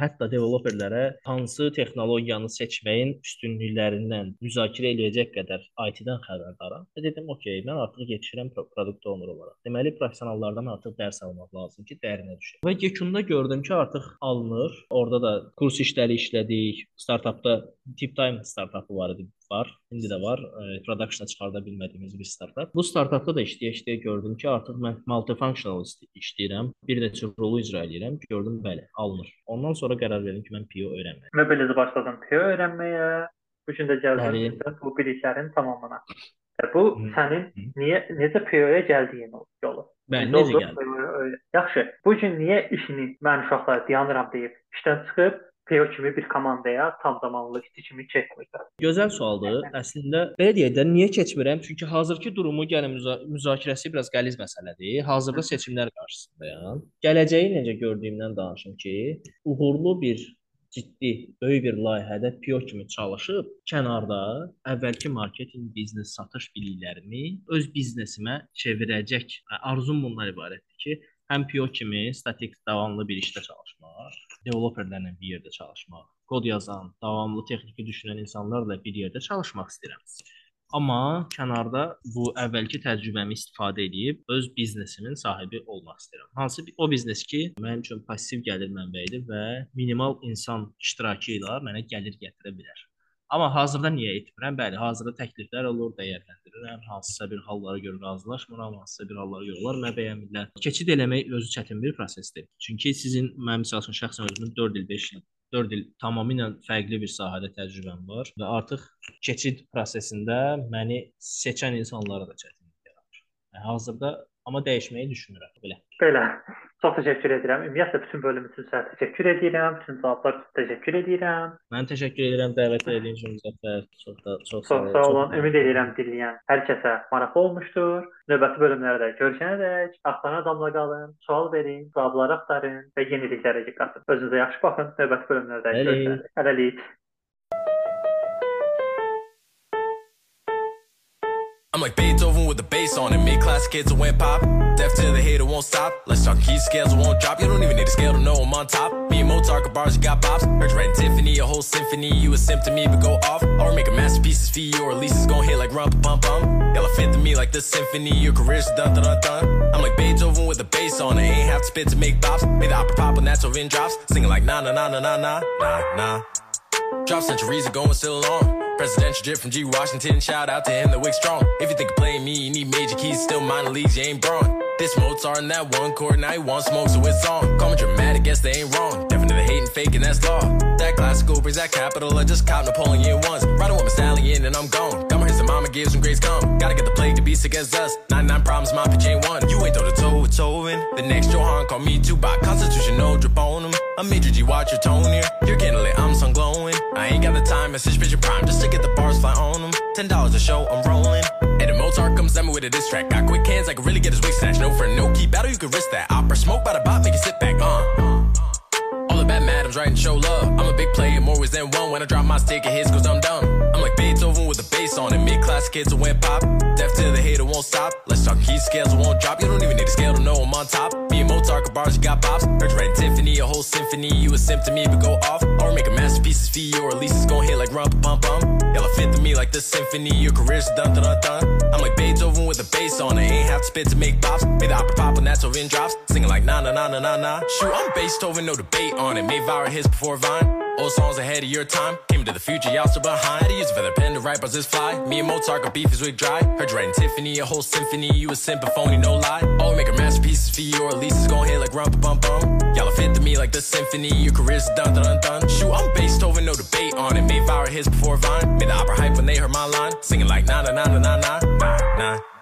hətta developerlərə hansı texnologiyanı seçməyin üstünlüklərindən müzakirə eləyəcək qədər IT-dən xəbərdaram. Və dedim, okey, mən artıq yetişirəm produkt owner olaraq. Deməli, professionallardan artıq dərs almaq lazım ki, dərinə düşək. Və yekunda gördüm ki, artıq alınır. Orada da kurs işləri işlədik. Startapda Tip Time startapı var idi var. İndi də var. E, production-a çıxarda bilmədiyimiz bir startap. Bu startapda da işləyə-işləyə gördüm ki, artıq mən multifunctional işləyirəm. Bir neçə rolu icra edirəm. Gördüm, bəli, alınır. Ondan sonra qərar verdim ki, mən PO öyrənməliyəm. Və belə də başladım PO öyrənməyə. Bu gün də gəldim bu biliklərin tamamına. Bu sənin niyə necə PO-ya gəldiyin yolu. Bəli, Necə gəldi? Yaxşı. Bu gün niyə işini mən uşaqlar dayanıram deyib işdən çıxıb PO kimi bir komandaya tam zamanlı işçi kimi çəkmirsən. Gözəl sualdır. Əslində belə deyək də, niyə keçmirəm? Çünki hazırki durumu gəlin müza müzakirəsi biraz qəliz məsələdir. Hazırda seçimlər qarşısındayam. Gələcəyi necə gördüyümdən danışım ki, uğurlu bir ciddi böyük bir layihədə PO kimi çalışıb kənarda əvvəlki marketinq, biznes, satış biliklərimi öz biznesimə çevirəcək. Arzum bundan ibarətdir ki, həm PO kimi statik davamlı bir işdə çalışmaq, developerlərlə bir yerdə çalışmaq, kod yazan, davamlı texniki düşünən insanlarla bir yerdə çalışmaq istəyirəm. Amma kənarda bu əvvəlki təcrübəmi istifadə edib öz biznesimin sahibi olmaq istəyirəm. Hansı o biznes ki, mənim üçün passiv gəlir mənbəyidir və minimal insan iştirakı ilə mənə gəlir gətirə bilər. Amma hazırda niyə etmirəm? Bəli, hazırda təkliflər olur, dəyərləndirirəm. Hansısa bir hallara görə razılaşmıram, hansısa bir hallara görə onlar mənə bəyənmirlər. Keçid eləmək özü çətin bir prosesdir. Çünki sizin mənim üçün şəxsən özümün 4 il, 5 il 4 il tamamilə fərqli bir sahədə təcrübəm var və artıq keçid prosesində məni seçən insanlara da çətinlik yaradır. Yəni, hazırda amma dəyişməyi düşünürəm belə. Belə. Çox təşəkkür edirəm. Ümumiyyətlə bütün bölüm üçün sizə təşəkkür edirəm. Bütün cavablar üçün təşəkkür edirəm. Mən təşəkkür edirəm dəvət etdiyiniz üçün Müzəffər. Çox da çox Çox sağ olun. Ümid edirəm dinləyən hər kəsə maraqlı olmuşdur. Növbəti bölümlərdə görüşənədək axtaran adamla qalın, sual verin, cavablar axtarın və yeniliklərə qatın. Özünüzə yaxşı baxın. Növbəti bölümlərdə görüşənədək. Hələlik. I'm like Beethoven with the bass on it. Mid class kids went pop. Deaf to the hater won't stop. Let's talk key scales won't drop. You don't even need a scale to know I'm on top. Me and Mozart got bars, you got bops. Heard you Tiffany, a whole symphony. You a me, but go off. Or making masterpieces for you, or at least it's gonna hit like rump bum bum. Y'all to me like the symphony. Your career's done dun dun dun. I'm like Beethoven with the bass on it. Ain't have to spit to make bops. Made the opera pop when that's over drops. Singing like na na na na na na na na. Drop centuries ago and still on. Presidential drip from G. Washington. Shout out to him, the wick strong. If you think of playing me, you need major keys. Still minor leagues, you ain't brawn. This Mozart in that one chord, now he wants smoke, so it's on. Call me dramatic, guess they ain't wrong. Definitely hating, faking, that's law. That classical brings that capital, I just cop Napoleon once. Riding with my stallion and I'm gone. Got my hands to mama, gives some grades come. Gotta get the plague to be sick as us. 99 problems, my pitch ain't one. You ain't toe to toe with Tovin. The next Johan call me Tupac. Constitutional drip on him. I'm Major G, watch your tone here. You're candlelit, I'm sun glowing. I ain't got the time, message picture prime, just to get the bars fly on them. Ten dollars a show, I'm rolling. The Mozart comes at me with a diss track. Got quick hands, I can really get his wig snatched. No friend, no key battle, you can risk that. Opera smoke by the bot, make you sit back, uh. All the bad madams writing show love. I'm a big player, more ways than one. When I drop my stick, it hits cause I'm dumb. With the bass on it. Mid class kids that went pop. Deaf to the hater won't stop. Let's talk key scales, won't drop. You don't even need a scale to know I'm on top. Me and Mozart bars, you got pops. Heard you Tiffany, a whole symphony. You a me, but go off. Or make a masterpiece for you, or at least it's gonna hit like rump bum bum. Y'all fit to me like the symphony. Your career's done dun dun. I'm like Beethoven with the bass on it. Ain't have to spit to make pops. Made the opera pop when that's over in drops. Singing like na na na na na na. Shoot, I'm Beethoven, no debate on it. Made viral hits before Vine. Old songs ahead of your time. Came to the future, y'all still behind. Had use for the pen to write bars this fly. Me and Mozart got beef is wig dry. Heard you Tiffany, a whole symphony. You a symphony, no lie. All we make masterpieces for you, or at least it's gonna hit like rump bum bum. Y'all fit to me like the symphony. Your career's done dun dun. Shoot, I'm Beethoven, no debate on it. Made viral hits before Vine. Made the opera hype when they heard my line. Singing like na na na na na na na.